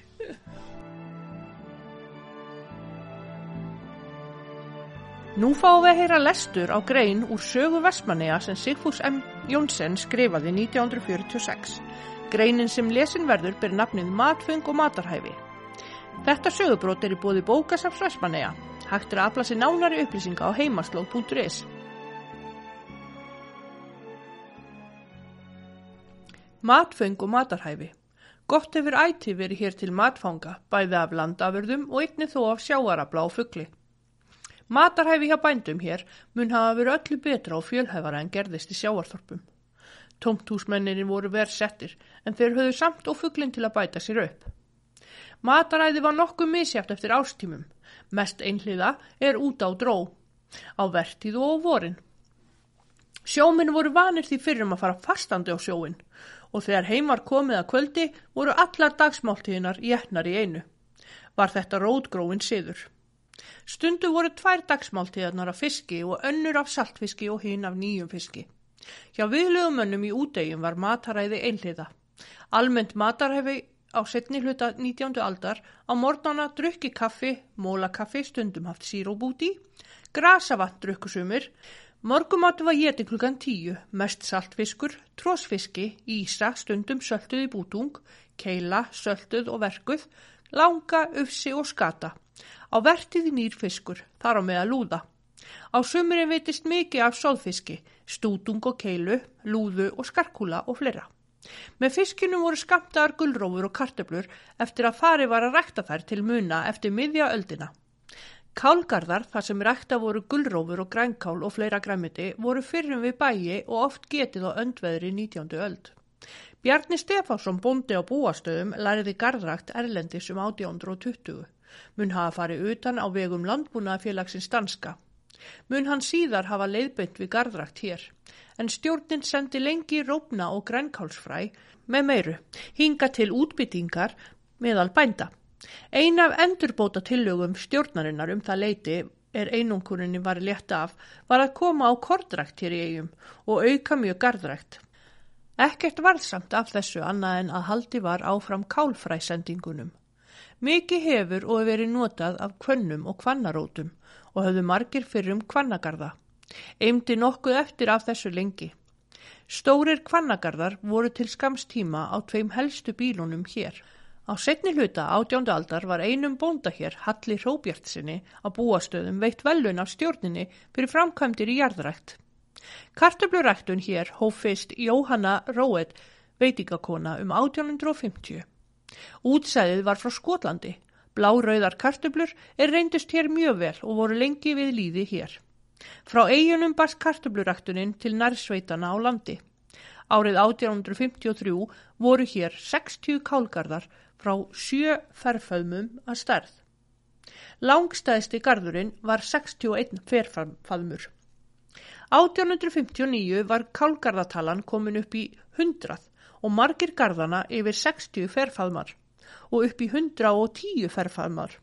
Nú fáum við að heyra lestur á grein úr sögu Vestmanneja sem Sigfús M. Jónsson skrifaði 1946. Greinin sem lesin verður ber nafnið Matfeng og Matarhæfi. Þetta sögubrót er í bóði bókasafs Vestmanneja. Hægt er að afla sér nánari upplýsinga á heimaslóð.is. Matfeng og matarhæfi. Gott hefur æti verið hér til matfanga, bæði af landafurðum og einni þó af sjáarabla og fuggli. Matarhæfi hjá bændum hér mun hafa verið öllu betra og fjölhæfara en gerðist í sjáarþorpum. Tómthúsmenninni voru verð settir en þeir höfðu samt og fugglinn til að bæta sér upp. Mataræði var nokkuð misjæft eftir ástímum. Mest einhliða er út á dró, á vertíð og á vorin. Sjóminn voru vanir því fyrir að fara fastandi á sjóin og þegar heim var komið að kvöldi voru allar dagsmáltíðinar jætnar í einu. Var þetta rótgróin siður. Stundu voru tvær dagsmáltíðarnar af fiski og önnur af saltfiski og hinn af nýjum fiski. Hjá viðlögumönnum í útegjum var mataræði einliða. Almennt mataræði á setni hluta 19. aldar á morgnana drukki kaffi, mólakaffi, stundum haft síróp út í, grasavatt drukkusumir, morgumatu var geti klukkan tíu, mest saltfiskur, trósfiski, ísa, stundum sölduð í bútung, keila, sölduð og verkuð, langa, ufsi og skata. Á vertið nýr fiskur, þar á með að lúða. Á sumurinn veitist mikið af sóðfiski, stútung og keilu, lúðu og skarkúla og fleira. Með fiskinum voru skamtaðar gullrófur og kartöblur eftir að fari var að rækta þær til muna eftir miðja öldina. Kálgarðar, þar sem rækta voru gullrófur og grænkál og fleira græmiti, voru fyrrum við bæi og oft getið á öndveðri 19. öld. Bjarni Stefánsson bóndi á búastöðum læriði garðrækt erlendis um 1820. Mun hafa farið utan á vegum landbúnaðafélagsins danska. Mun hann síðar hafa leiðbynd við garðrækt hér, en stjórnin sendi lengi rópna og grænkálsfræ með meiru, hinga til útbyttingar meðal bænda. Ein af endurbóta tillögum stjórnarinnar um það leiti er einunkurinni var létt af, var að koma á kordrækt hér í eigum og auka mjög garðrækt. Ekkert varðsamt af þessu annað en að haldi var áfram kálfræsendingunum. Mikið hefur og verið notað af kvönnum og kvannarótum og höfðu margir fyrir um kvannagarða. Eimdi nokkuð eftir af þessu lengi. Stórir kvannagarðar voru til skamstíma á tveim helstu bílunum hér. Á setni hluta átjóndu aldar var einum bónda hér, Halli Hróbjartsinni, á búastöðum veitt velun af stjórninni fyrir framkvæmdir í jarðrækt. Kartöfluræktun hér hóf fyrst Jóhanna Róet, veitingakona um 1850. Útsæðið var frá Skotlandi. Blárauðar kartöflur er reyndust hér mjög vel og voru lengi við líði hér. Frá eigunum barst kartöfluræktunin til nærsveitana á landi. Árið 1853 voru hér 60 kálgarðar frá sjö ferföðmum að stærð. Langstæðsti garðurinn var 61 ferföðmur. 1859 var kálgarðatalan komin upp í 100 og margir garðana yfir 60 ferföðmar og upp í 110 ferföðmar.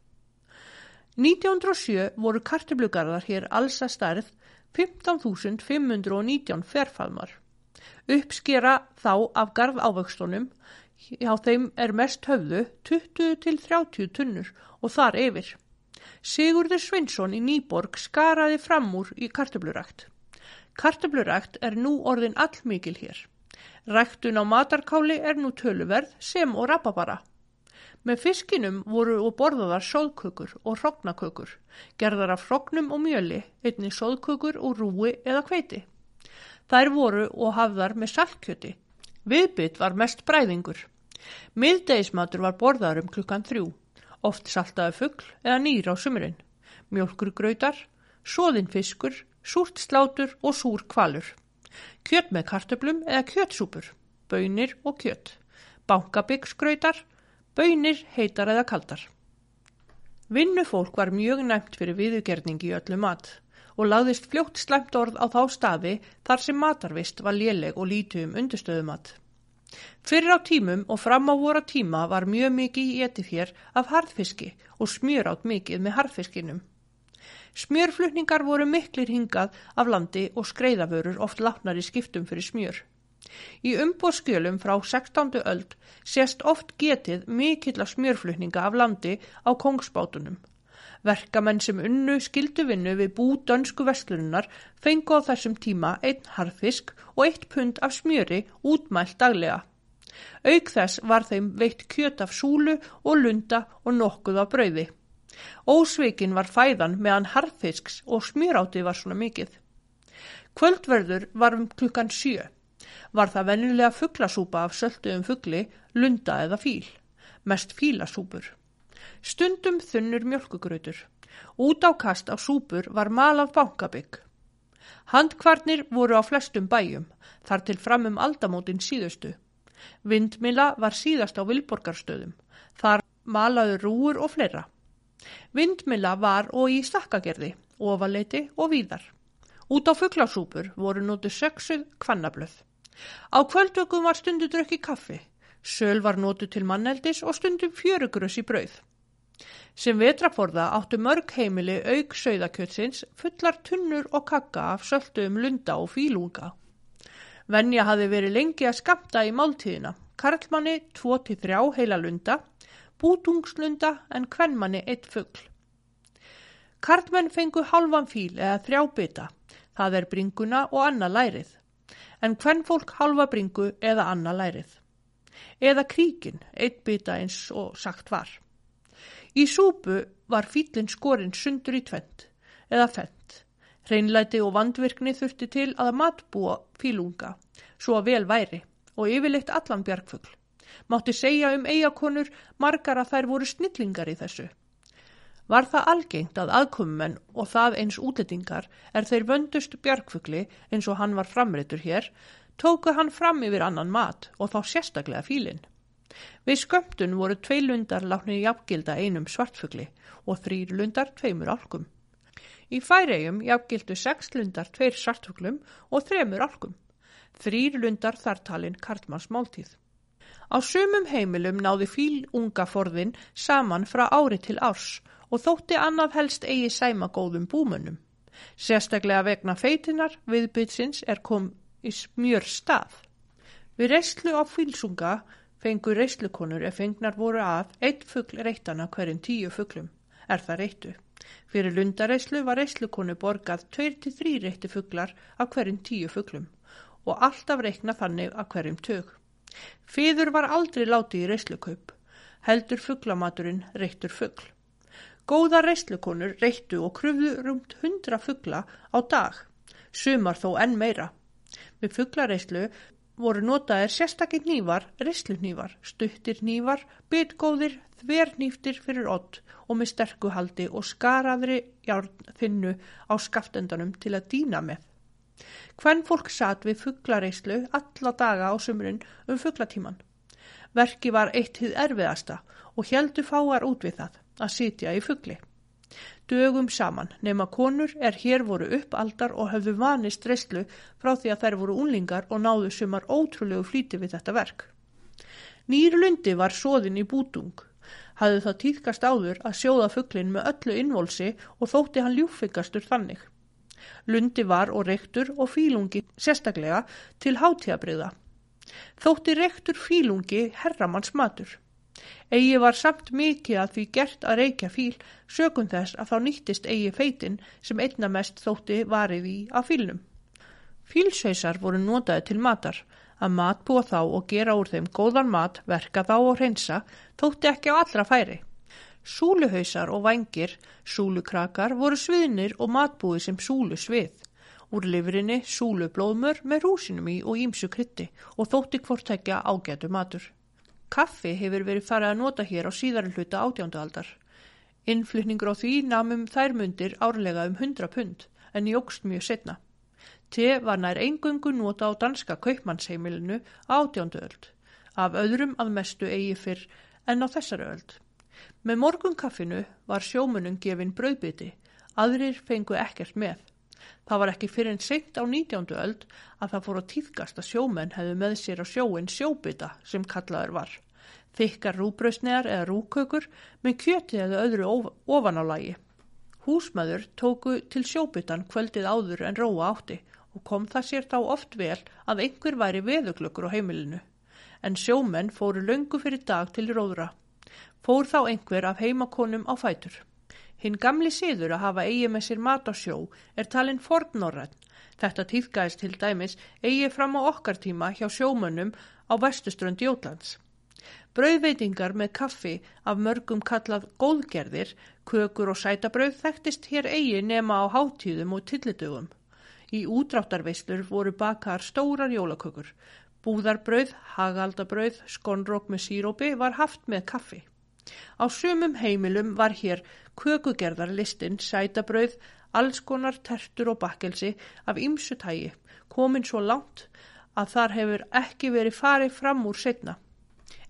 1907 voru kartiblugarðar hér alls að stærð 15.519 ferföðmar. Uppskera þá af garð ávöxtunum, hjá þeim er mest höfðu 20 til 30 tunnur og þar yfir. Sigurður Svinsson í Nýborg skaraði fram úr í kartöflurækt. Kartöflurækt er nú orðin allmikil hér. Ræktun á matarkáli er nú töluverð sem og rababara. Með fiskinum voru og borðaðar sóðkökur og hrognakökur, gerðar af hrognum og mjöli, einni sóðkökur og rúi eða kveiti. Þær voru og hafðar með saltkjöti. Viðbytt var mest bræðingur. Miðdeismatur var borðar um klukkan þrjú, oft saltaði fuggl eða nýr á sumurinn, mjölkur gröytar, soðin fiskur, súrt slátur og súr kvalur. Kjött með kartöblum eða kjötsúpur, bönir og kjött, bankabyggsgröytar, bönir heitar eða kaldar. Vinnufólk var mjög næmt fyrir viðugerningi í öllu mat og lagðist fljótt slæmt orð á þá staði þar sem matarvist var léleg og lítið um undirstöðumat. Fyrir á tímum og fram á voru tíma var mjög mikið í etifér af harðfiski og smjör átt mikið með harðfiskinum. Smjörflutningar voru miklir hingað af landi og skreiðavörur oft látnar í skiptum fyrir smjör. Í umbóðskjölum frá 16. öld sést oft getið mikill af smjörflutninga af landi á kongsbátunum. Verkamenn sem unnu skilduvinnu við bú dönsku vestlunnar fengu á þessum tíma einn harfisk og eitt pund af smjöri útmælt daglega. Auk þess var þeim veitt kjöt af súlu og lunda og nokkuð af brauði. Ósveikin var fæðan meðan harðfisks og smjúráti var svona mikið. Kvöldverður var um klukkan sjö. Var það vennilega fugglasúpa af sölduðum fuggli, lunda eða fíl. Mest fílasúpur. Stundum þunnur mjölkugrautur. Út á kast á súpur var mal af bankabygg. Handkvarnir voru á flestum bæjum, þar til fram um aldamótin síðustu. Vindmila var síðast á Vilborgarstöðum. Þar malaðu rúur og fleira. Vindmilla var og í stakkagerði, ofaleiti og víðar. Út á fugglasúpur voru nótu söksuð kvannablöð. Á kvöldvökum var stundu drökk í kaffi. Söl var nótu til manneldis og stundum fjörugrös í brauð. Sem vetraforða áttu mörg heimili auk sögðakjötsins fullar tunnur og kakka af söldu um lunda og fílunga. Venja hafi verið lengi að skamta í máltíðina. Karlmanni 2-3 heila lunda bútungslunda en kvennmanni eitt fuggl. Karlmenn fengu halvan fíl eða þrjá bytta, það er bringuna og annað lærið, en kvennfólk halva bringu eða annað lærið. Eða kríkin, eitt bytta eins og sagt var. Í súpu var fílinn skorinn sundur í tvent eða fent. Hreinlæti og vandvirkni þurfti til að matbúa fílunga, svo að vel væri og yfirleitt allan bjargfugl. Mátti segja um eigakonur margar að þær voru snillingar í þessu. Var það algengt að aðkomumenn og það eins útlettingar er þeir vöndust bjargfugli eins og hann var framreitur hér, tóku hann fram yfir annan mat og þá sérstaklega fílinn. Við skömmtun voru tvei lundar láknir jafngilda einum svartfugli og þrýr lundar tveimur álkum. Í færegjum jafngildu sex lundar tveir svartfuglum og þremur álkum. Þrýr lundar þartalinn kartmanns máltíð. Á sumum heimilum náði fílungaforðin saman frá ári til árs og þótti annað helst eigi sæma góðum búmunum. Sérstaklega vegna feitinar viðbytsins er kom í smjör stað. Við reyslu á fílsunga fengur reyslukonur ef fengnar voru af eitt fuggl reytana hverjum tíu fugglum. Er það reytu? Fyrir lundareyslu var reyslukonu borgað 2-3 reyti fugglar af hverjum tíu fugglum og alltaf reykna þannig af hverjum tög. Fýður var aldrei látið í reyslukaup, heldur fugglamaturinn reyttur fuggl. Góða reyslukonur reyttu og krufðu rumt hundra fuggla á dag, sumar þó enn meira. Við fugglareyslu voru notaðir sérstakir nývar, reyslunývar, stuttir nývar, bitgóðir, þvernýftir fyrir odd og með sterkuhaldi og skaraðri járn þinnu á skaftendanum til að dýna með. Hvenn fólk satt við fugglareyslu alla daga á sumrun um fugglatíman. Verki var eitt hið erfiðasta og heldu fáar út við það að sitja í fuggli. Dögum saman nema konur er hér voru uppaldar og höfðu vanist reyslu frá því að þær voru unlingar og náðu sumar ótrúlegu flíti við þetta verk. Nýr lundi var sóðin í bútung. Hafðu það týðkast áður að sjóða fugglin með öllu innvolsi og þótti hann ljúfengastur þannig. Lundi var og rektur og fílungi sérstaklega til hátíabriða. Þótti rektur fílungi herramanns matur. Egi var samt mikið að því gert að reykja fíl sökum þess að þá nýttist eigi feitin sem einna mest þótti varið í að fílnum. Fílshausar voru notaði til matar, að matbúa þá og gera úr þeim góðan mat, verka þá og hreinsa, þótti ekki á allra færi. Súluhausar og vangir, súlukrakar, voru sviðnir og matbúi sem súlu svið. Úr livrinni súlublóðmör með rúsinum í og ímsu krytti og þótti hvort ekki ágætu matur. Kaffi hefur verið farið að nota hér á síðari hluta átjándu aldar. Innflutningur á því namum þær mundir árlega um 100 pund en jógst mjög setna. Te var nær engungu nota á danska kaupmannsheimilinu átjándu öld, af öðrum að mestu eigi fyrr en á þessari öld. Með morgun kaffinu var sjómunum gefin brauðbyti, aðrir fengu ekkert með. Það var ekki fyrir en seint á 19. öld að það fór að týðgast að sjómenn hefðu með sér á sjóin sjóbytta sem kallaður var. Þykkar rúbröðsnegar eða rúkökur með kjöti eða öðru ofan á lagi. Húsmaður tóku til sjóbyttan kvöldið áður en róa átti og kom það sér þá oft vel að einhver væri veðuglökur á heimilinu. En sjómenn fóru löngu fyrir dag til róðra. Fór þá einhver af heimakonum á fætur. Hinn gamli síður að hafa eigi með sér mat á sjó er talinn fornnorræn. Þetta týðgæðist til dæmis eigi fram á okkar tíma hjá sjómönnum á vestuströnd Jótlands. Brauðveitingar með kaffi af mörgum kallað góðgerðir, kökur og sætabrauð þekktist hér eigi nema á háttíðum og tillitugum. Í útráttarveislur voru bakar stórar jólakökur. Búðarbrauð, hagaldabrauð, skonrók með sírópi var haft með kaffi. Á sumum heimilum var hér kökugerðarlistin, sætabrauð, allskonar tertur og bakkelsi af ymsu tægi, komin svo langt að þar hefur ekki verið farið fram úr setna.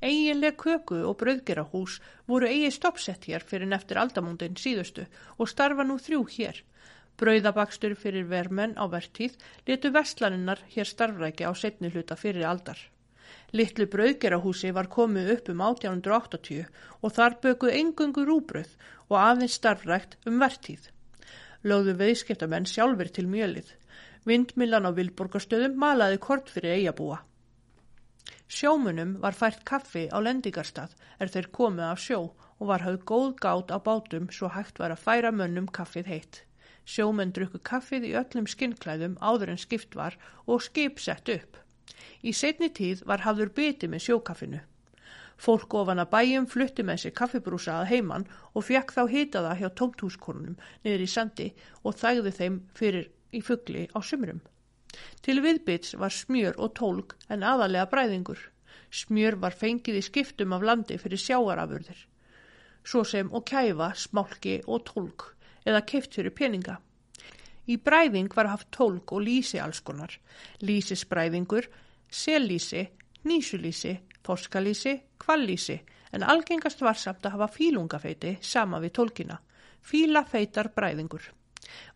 Eiginlega köku og brauðgerahús voru eigi stoppsett hér fyrir neftir aldamúndin síðustu og starfa nú þrjú hér. Brauðabakstur fyrir vermenn á vertíð letu vestlaninnar hér starfrækja á setni hluta fyrir aldar. Littlu brauðgerahúsi var komið upp um 1880 og þar bökuð engungu rúbröð og aðeins starfrækt um vertíð. Lögðu veiðskiptamenn sjálfur til mjölið. Vindmillan á Vilborgastöðum malaði kort fyrir eigabúa. Sjómunum var fært kaffi á lendingarstað er þeir komið af sjó og var hafð góð gát á bátum svo hægt var að færa mönnum kaffið heitt. Sjómenn drukku kaffið í öllum skinnklæðum áður en skipt var og skip sett upp. Í setni tíð var hafður biti með sjókaffinu. Fólk ofan að bæjum flutti með sér kaffibrúsa að heiman og fekk þá hitaða hjá tómthúskornum niður í sandi og þægði þeim fyrir í fuggli á sumrum. Til viðbits var smjör og tólk en aðalega bræðingur. Smjör var fengið í skiptum af landi fyrir sjáarafurðir, svo sem og kæfa, smálki og tólk eða keift fyrir peninga. Í bræðing var haft tólk og lísi allskonar, lísisbræðingur sellísi, nýsulísi, þorskalísi, kvallísi en algengast var samt að hafa fílungafeiti sama við tólkina, fílafeitar bræðingur.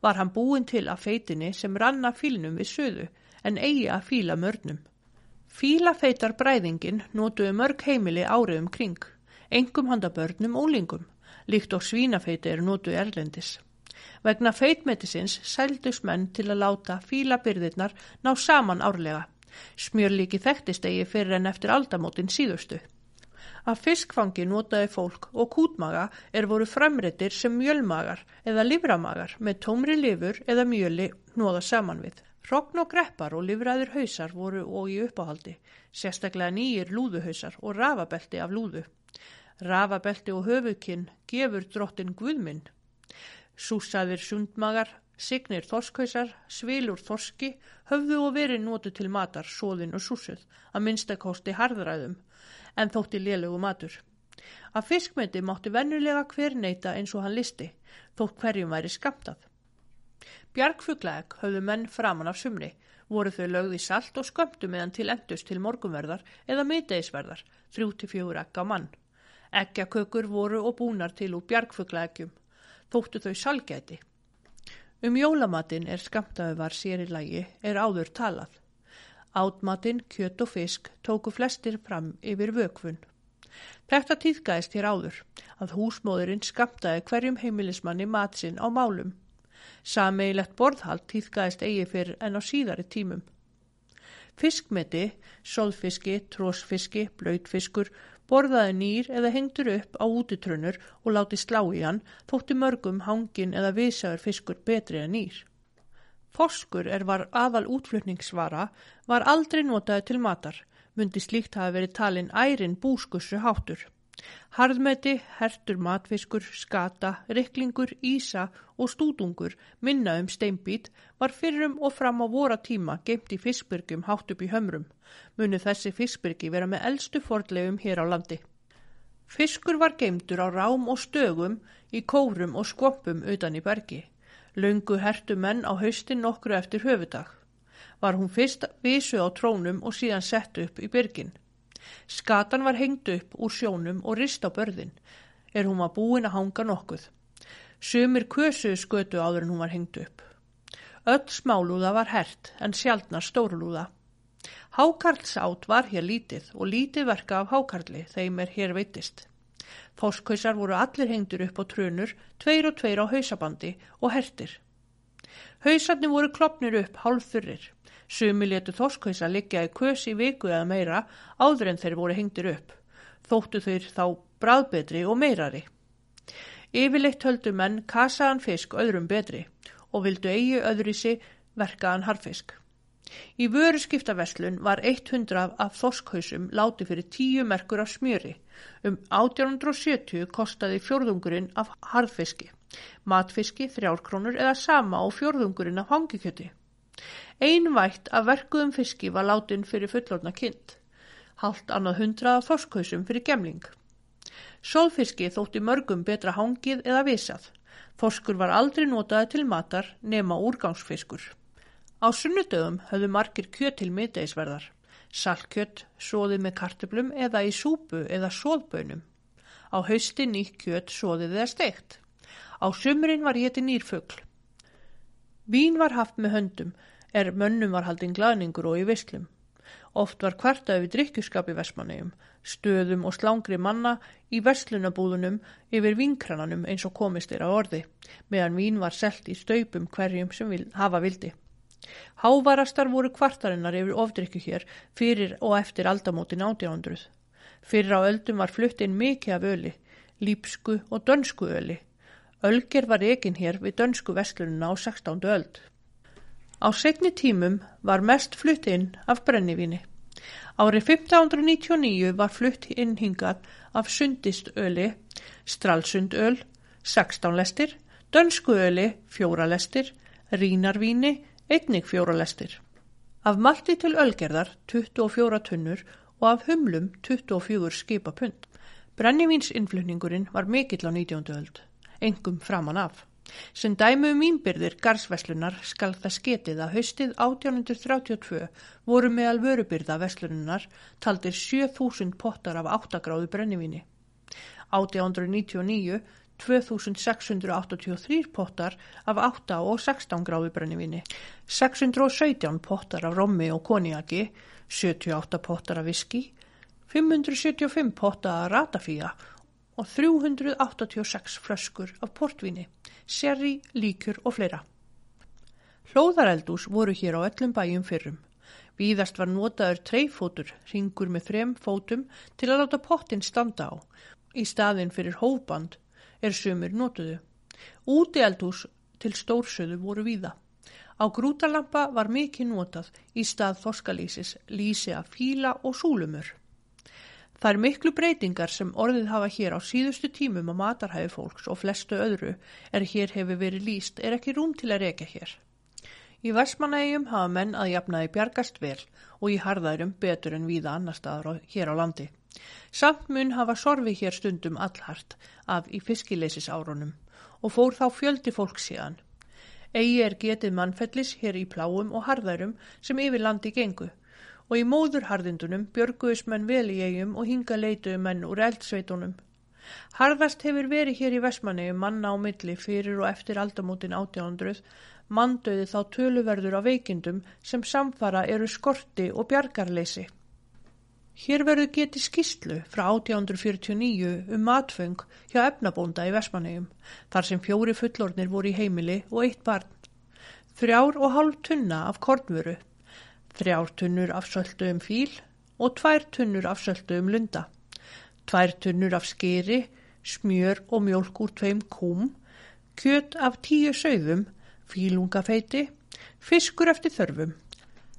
Var hann búin til að feitinni sem ranna fílnum við söðu en eigi að fíla mörnum. Fílafeitar bræðingin nótuðu mörg heimili árið um kring, engum handa börnum og lingum, líkt og svínafeiti er nótuðu erlendis. Vegna feitmetisins sældus menn til að láta fílabyrðirnar ná saman árlega Smjörlíki þekktist eigi fyrir en eftir aldamótin síðustu. Af fiskfangi notaði fólk og kútmaga er voru framrættir sem mjölmagar eða livramagar með tómri lifur eða mjöli nóða saman við. Rogn og greppar og livræður hausar voru og í uppáhaldi, sérstaklega nýjir lúðuhausar og rafabelti af lúðu. Rafabelti og höfukinn gefur drottin Guðminn. Súsaðir sundmagar, Signir þorskhausar, svilur þorski, höfðu og verið nótu til matar, sóðin og súsuð, að minnstakosti harðræðum, en þótti lélögu matur. Að fiskmyndi mátti vennulega hver neyta eins og hann listi, þótt hverjum væri skamtað. Bjargfuglaeg höfðu menn framann af sumri, voru þau lögði salt og skömmtu meðan til endust til morgunverðar eða miðdeisverðar, þrjú til fjögur ekka mann. Ekkakökur voru og búnar til úr bjargfuglaegjum, þóttu þau salgæti. Um jólamatinn er skamtaðu var sér í lagi er áður talað. Átmatinn, kjött og fisk tóku flestir fram yfir vökfun. Þetta týðgæðist hér áður að húsmóðurinn skamtaði hverjum heimilismanni matsinn á málum. Sameigilegt borðhald týðgæðist eigi fyrr en á síðari tímum. Fiskmeti, sóðfiski, trósfiski, blöytfiskur borðaði nýr eða hengtur upp á útitrunur og láti slá í hann, þótti mörgum hangin eða visaður fiskur betri en nýr. Þorskur er var aðal útflutningsvara, var aldrei notaði til matar, myndi slíkt hafa verið talin ærin búskussu háttur. Harðmeti, hertur matfiskur, skata, riklingur, ísa og stúdungur minna um steinbít var fyrrum og fram á vora tíma geimt í fiskbyrgjum hátt upp í hömrum. Munu þessi fiskbyrgi vera með eldstu fordlegum hér á landi. Fiskur var geimtur á rám og stögum í kórum og skvompum utan í bergi. Laungu hertu menn á haustin nokkru eftir höfudag. Var hún fyrst visu á trónum og síðan sett upp í byrgin. Skatan var hengt upp úr sjónum og rist á börðin, er hún var búin að hanga nokkuð. Sumir kösuðu skötu áður en hún var hengt upp. Öll smálúða var hert en sjaldnar stórlúða. Hákarlsátt var hér lítið og lítið verka af hákarli þeim er hér veitist. Fóskhausar voru allir hengtur upp á trönur, tveir og tveir á hausabandi og hertir. Hausarni voru klopnir upp hálf þurrir. Sumi letu þorskhauðsa liggja í kös í viku eða meira áður en þeir voru hengtir upp. Þóttu þeir þá bráðbetri og meirari. Yfirleitt höldu menn kasaðan fisk öðrum betri og vildu eigi öðrisi verkaðan harfisk. Í vöru skiptaveslun var 100 af þorskhausum láti fyrir 10 merkur af smjöri. Um 1870 kostaði fjörðungurinn af harfiski, matfiski, þrjárkrónur eða sama á fjörðungurinn af hangikjöti. Einvægt af verkuðum fiski var látin fyrir fullorna kind. Haldt annað hundraða þorskhausum fyrir gemling. Sóðfiski þótti mörgum betra hangið eða visað. Þorskur var aldrei notaði til matar nema úrgangsfiskur. Á sunnudögum höfðu margir kjöt til miðdeisverðar. Salkjött, sóðið með karteblum eða í súpu eða sóðbönum. Á hausti nýtt kjött sóðið eða steikt. Á sumrin var hétti nýrfugl. Vín var haft með höndum er mönnum var haldinn glaðningur og í vislum. Oft var kvartað við drikkjuskap í Vestmannegjum, stöðum og slángri manna í verslunabúðunum yfir vinkrananum eins og komist á orði, meðan vín var selt í staupum hverjum sem vil, hafa vildi. Hávarastar voru kvartarinnar yfir ofdrykju hér fyrir og eftir aldamótin 1800. Fyrir á öldum var flutt inn mikið af öli, lípsku og dönsku öli. Ölger var egin hér við dönsku vestlununa á 16. öld. Á segni tímum var mest flutt inn af brennivíni. Árið 1599 var flutt inn hingað af sundistöli, stralsundöl, 16 lestir, dönskuöli, 4 lestir, rínarvíni, einnig 4 lestir. Af malti til ölgerðar 24 tunnur og af humlum 24 skipapund. Brennivinsinnflutningurinn var mikill á 19. öld, engum framan af. Sem dæmu um ímbyrðir garðsveslunar skal það sketið að haustið 1832 voru meðal vörubyrða veslunar taldir 7000 pottar af 8 gráðu brennivíni. 1899 2683 pottar af 8 og 16 gráðu brennivíni, 617 pottar af rommi og koniaki, 78 pottar af viski, 575 pottar af ratafíja og 386 flöskur af portvíni, sherry, líkur og fleira. Hlóðareldús voru hér á öllum bæjum fyrrum. Víðast var notaður treyfótur, ringur með þrem fótum til að láta pottin standa á. Í staðin fyrir hófband er sumir notuðu. Útieldús til stórsöðu voru víða. Á grútalampa var mikið notað í stað þoskalísis, lísi að fíla og súlumur. Það er miklu breytingar sem orðið hafa hér á síðustu tímum á matarhæfi fólks og flestu öðru er hér hefur verið líst er ekki rúm til að reyka hér. Í Vestmanægjum hafa menn að jafnaði bjargast vel og í harðærum betur en víða annar staðar hér á landi. Samt mun hafa sorfi hér stundum allhart af í fiskileysis árunum og fór þá fjöldi fólk síðan. Egi er getið mannfellis hér í pláum og harðærum sem yfir landi gengu og í móðurharðindunum björguðis menn vel í eigum og hinga leituðu menn úr eldsveitunum. Harðast hefur verið hér í Vestmanni manna á milli fyrir og eftir aldamótin 1800, manndauði þá töluverður á veikindum sem samfara eru skorti og bjargarleysi. Hér verður getið skýslu frá 1849 um matfeng hjá efnabónda í Vestmanniðum, þar sem fjóri fullornir voru í heimili og eitt barn. Þrjár og hálf tunna af kornvöru þrjár tunnur af söldu um fíl og tvær tunnur af söldu um lunda. tvær tunnur af skeri, smjör og mjölk úr tveim kúm, kjöt af tíu sögðum, fílungafeiti, fiskur eftir þörfum.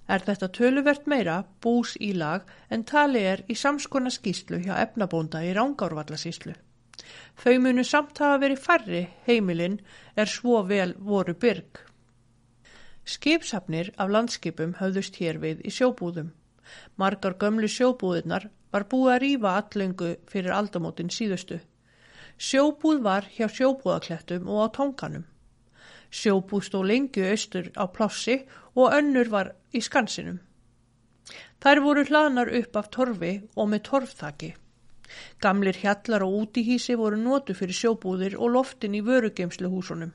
Er þetta töluvert meira bús í lag en tali er í samskona skýslu hjá efnabónda í Rángárvallasíslu. Þau munu samt hafa verið færri heimilinn er svo vel voru byrg. Skipsafnir af landskipum höfðust hér við í sjóbúðum. Margar gömlu sjóbúðunar var búið að rýfa allöngu fyrir aldamótin síðustu. Sjóbúð var hjá sjóbúðaklettum og á tónkanum. Sjóbúð stó lengi austur á plássi og önnur var í skansinum. Þær voru hlanar upp af torfi og með torfþaki. Gamlir hjallar og útihísi voru nótu fyrir sjóbúðir og loftin í vörugeimsluhúsunum.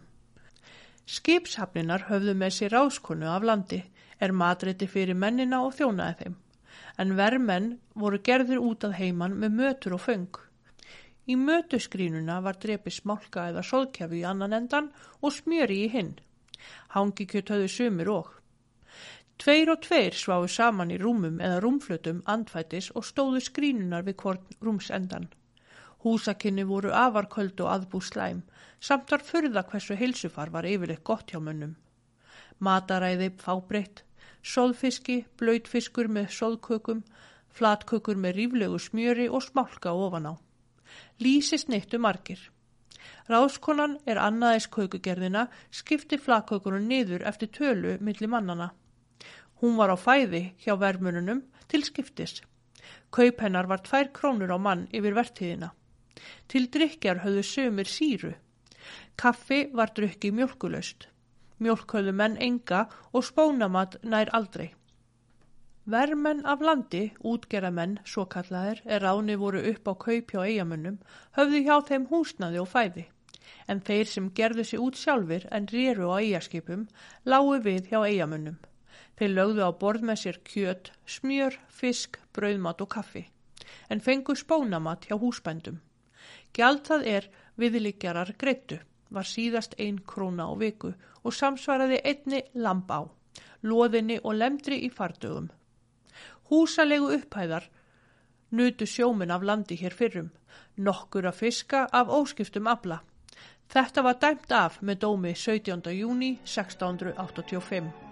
Skipshafninar höfðu með sér áskonu af landi, er matreiti fyrir mennina og þjónaði þeim, en vermenn voru gerðir út að heiman með mötur og föng. Í mötuskrínuna var drepi smálka eða sóðkjafi í annan endan og smjöri í hinn. Hangikjöt höfðu sumir og. Tveir og tveir sváðu saman í rúmum eða rúmflutum andfætis og stóðu skrínunar við hvort rúmsendan. Húsakinni voru afarköld og aðbú slæm, samt var fyrða hversu heilsufar var yfirleitt gott hjá munnum. Mataræði fábreytt, sóðfiski, blöytfiskur með sóðkökum, flatkökur með ríflegu smjöri og smálka ofan á lýsist neittu margir. Ráskonan er annaðis kaukugerðina, skipti flakaukunum niður eftir tölu millir mannana. Hún var á fæði hjá vermununum til skiptis. Kaup hennar var tvær krónur á mann yfir vertíðina. Til drikjar höfðu sömur síru. Kaffi var drukki mjölkulöst. Mjölk höfðu menn enga og spónamat nær aldrei. Vermenn af landi, útgeramenn, svo kallaðir, er ráni voru upp á kaup hjá eigamönnum, höfðu hjá þeim húsnaði og fæði. En þeir sem gerðu sér út sjálfur en rýru á eigaskipum, lágu við hjá eigamönnum. Þeir lögðu á borð með sér kjöt, smjör, fisk, brauðmat og kaffi. En fengu spónamat hjá húsbændum. Gjald það er viðlikjarar greittu, var síðast einn króna á viku og samsvaraði einni lamp á, loðinni og lemdri í fardögum. Húsalegu upphæðar nutu sjóminn af landi hér fyrrum, nokkur að fiska af óskiptum abla. Þetta var dæmt af með dómi 17. júni 1685.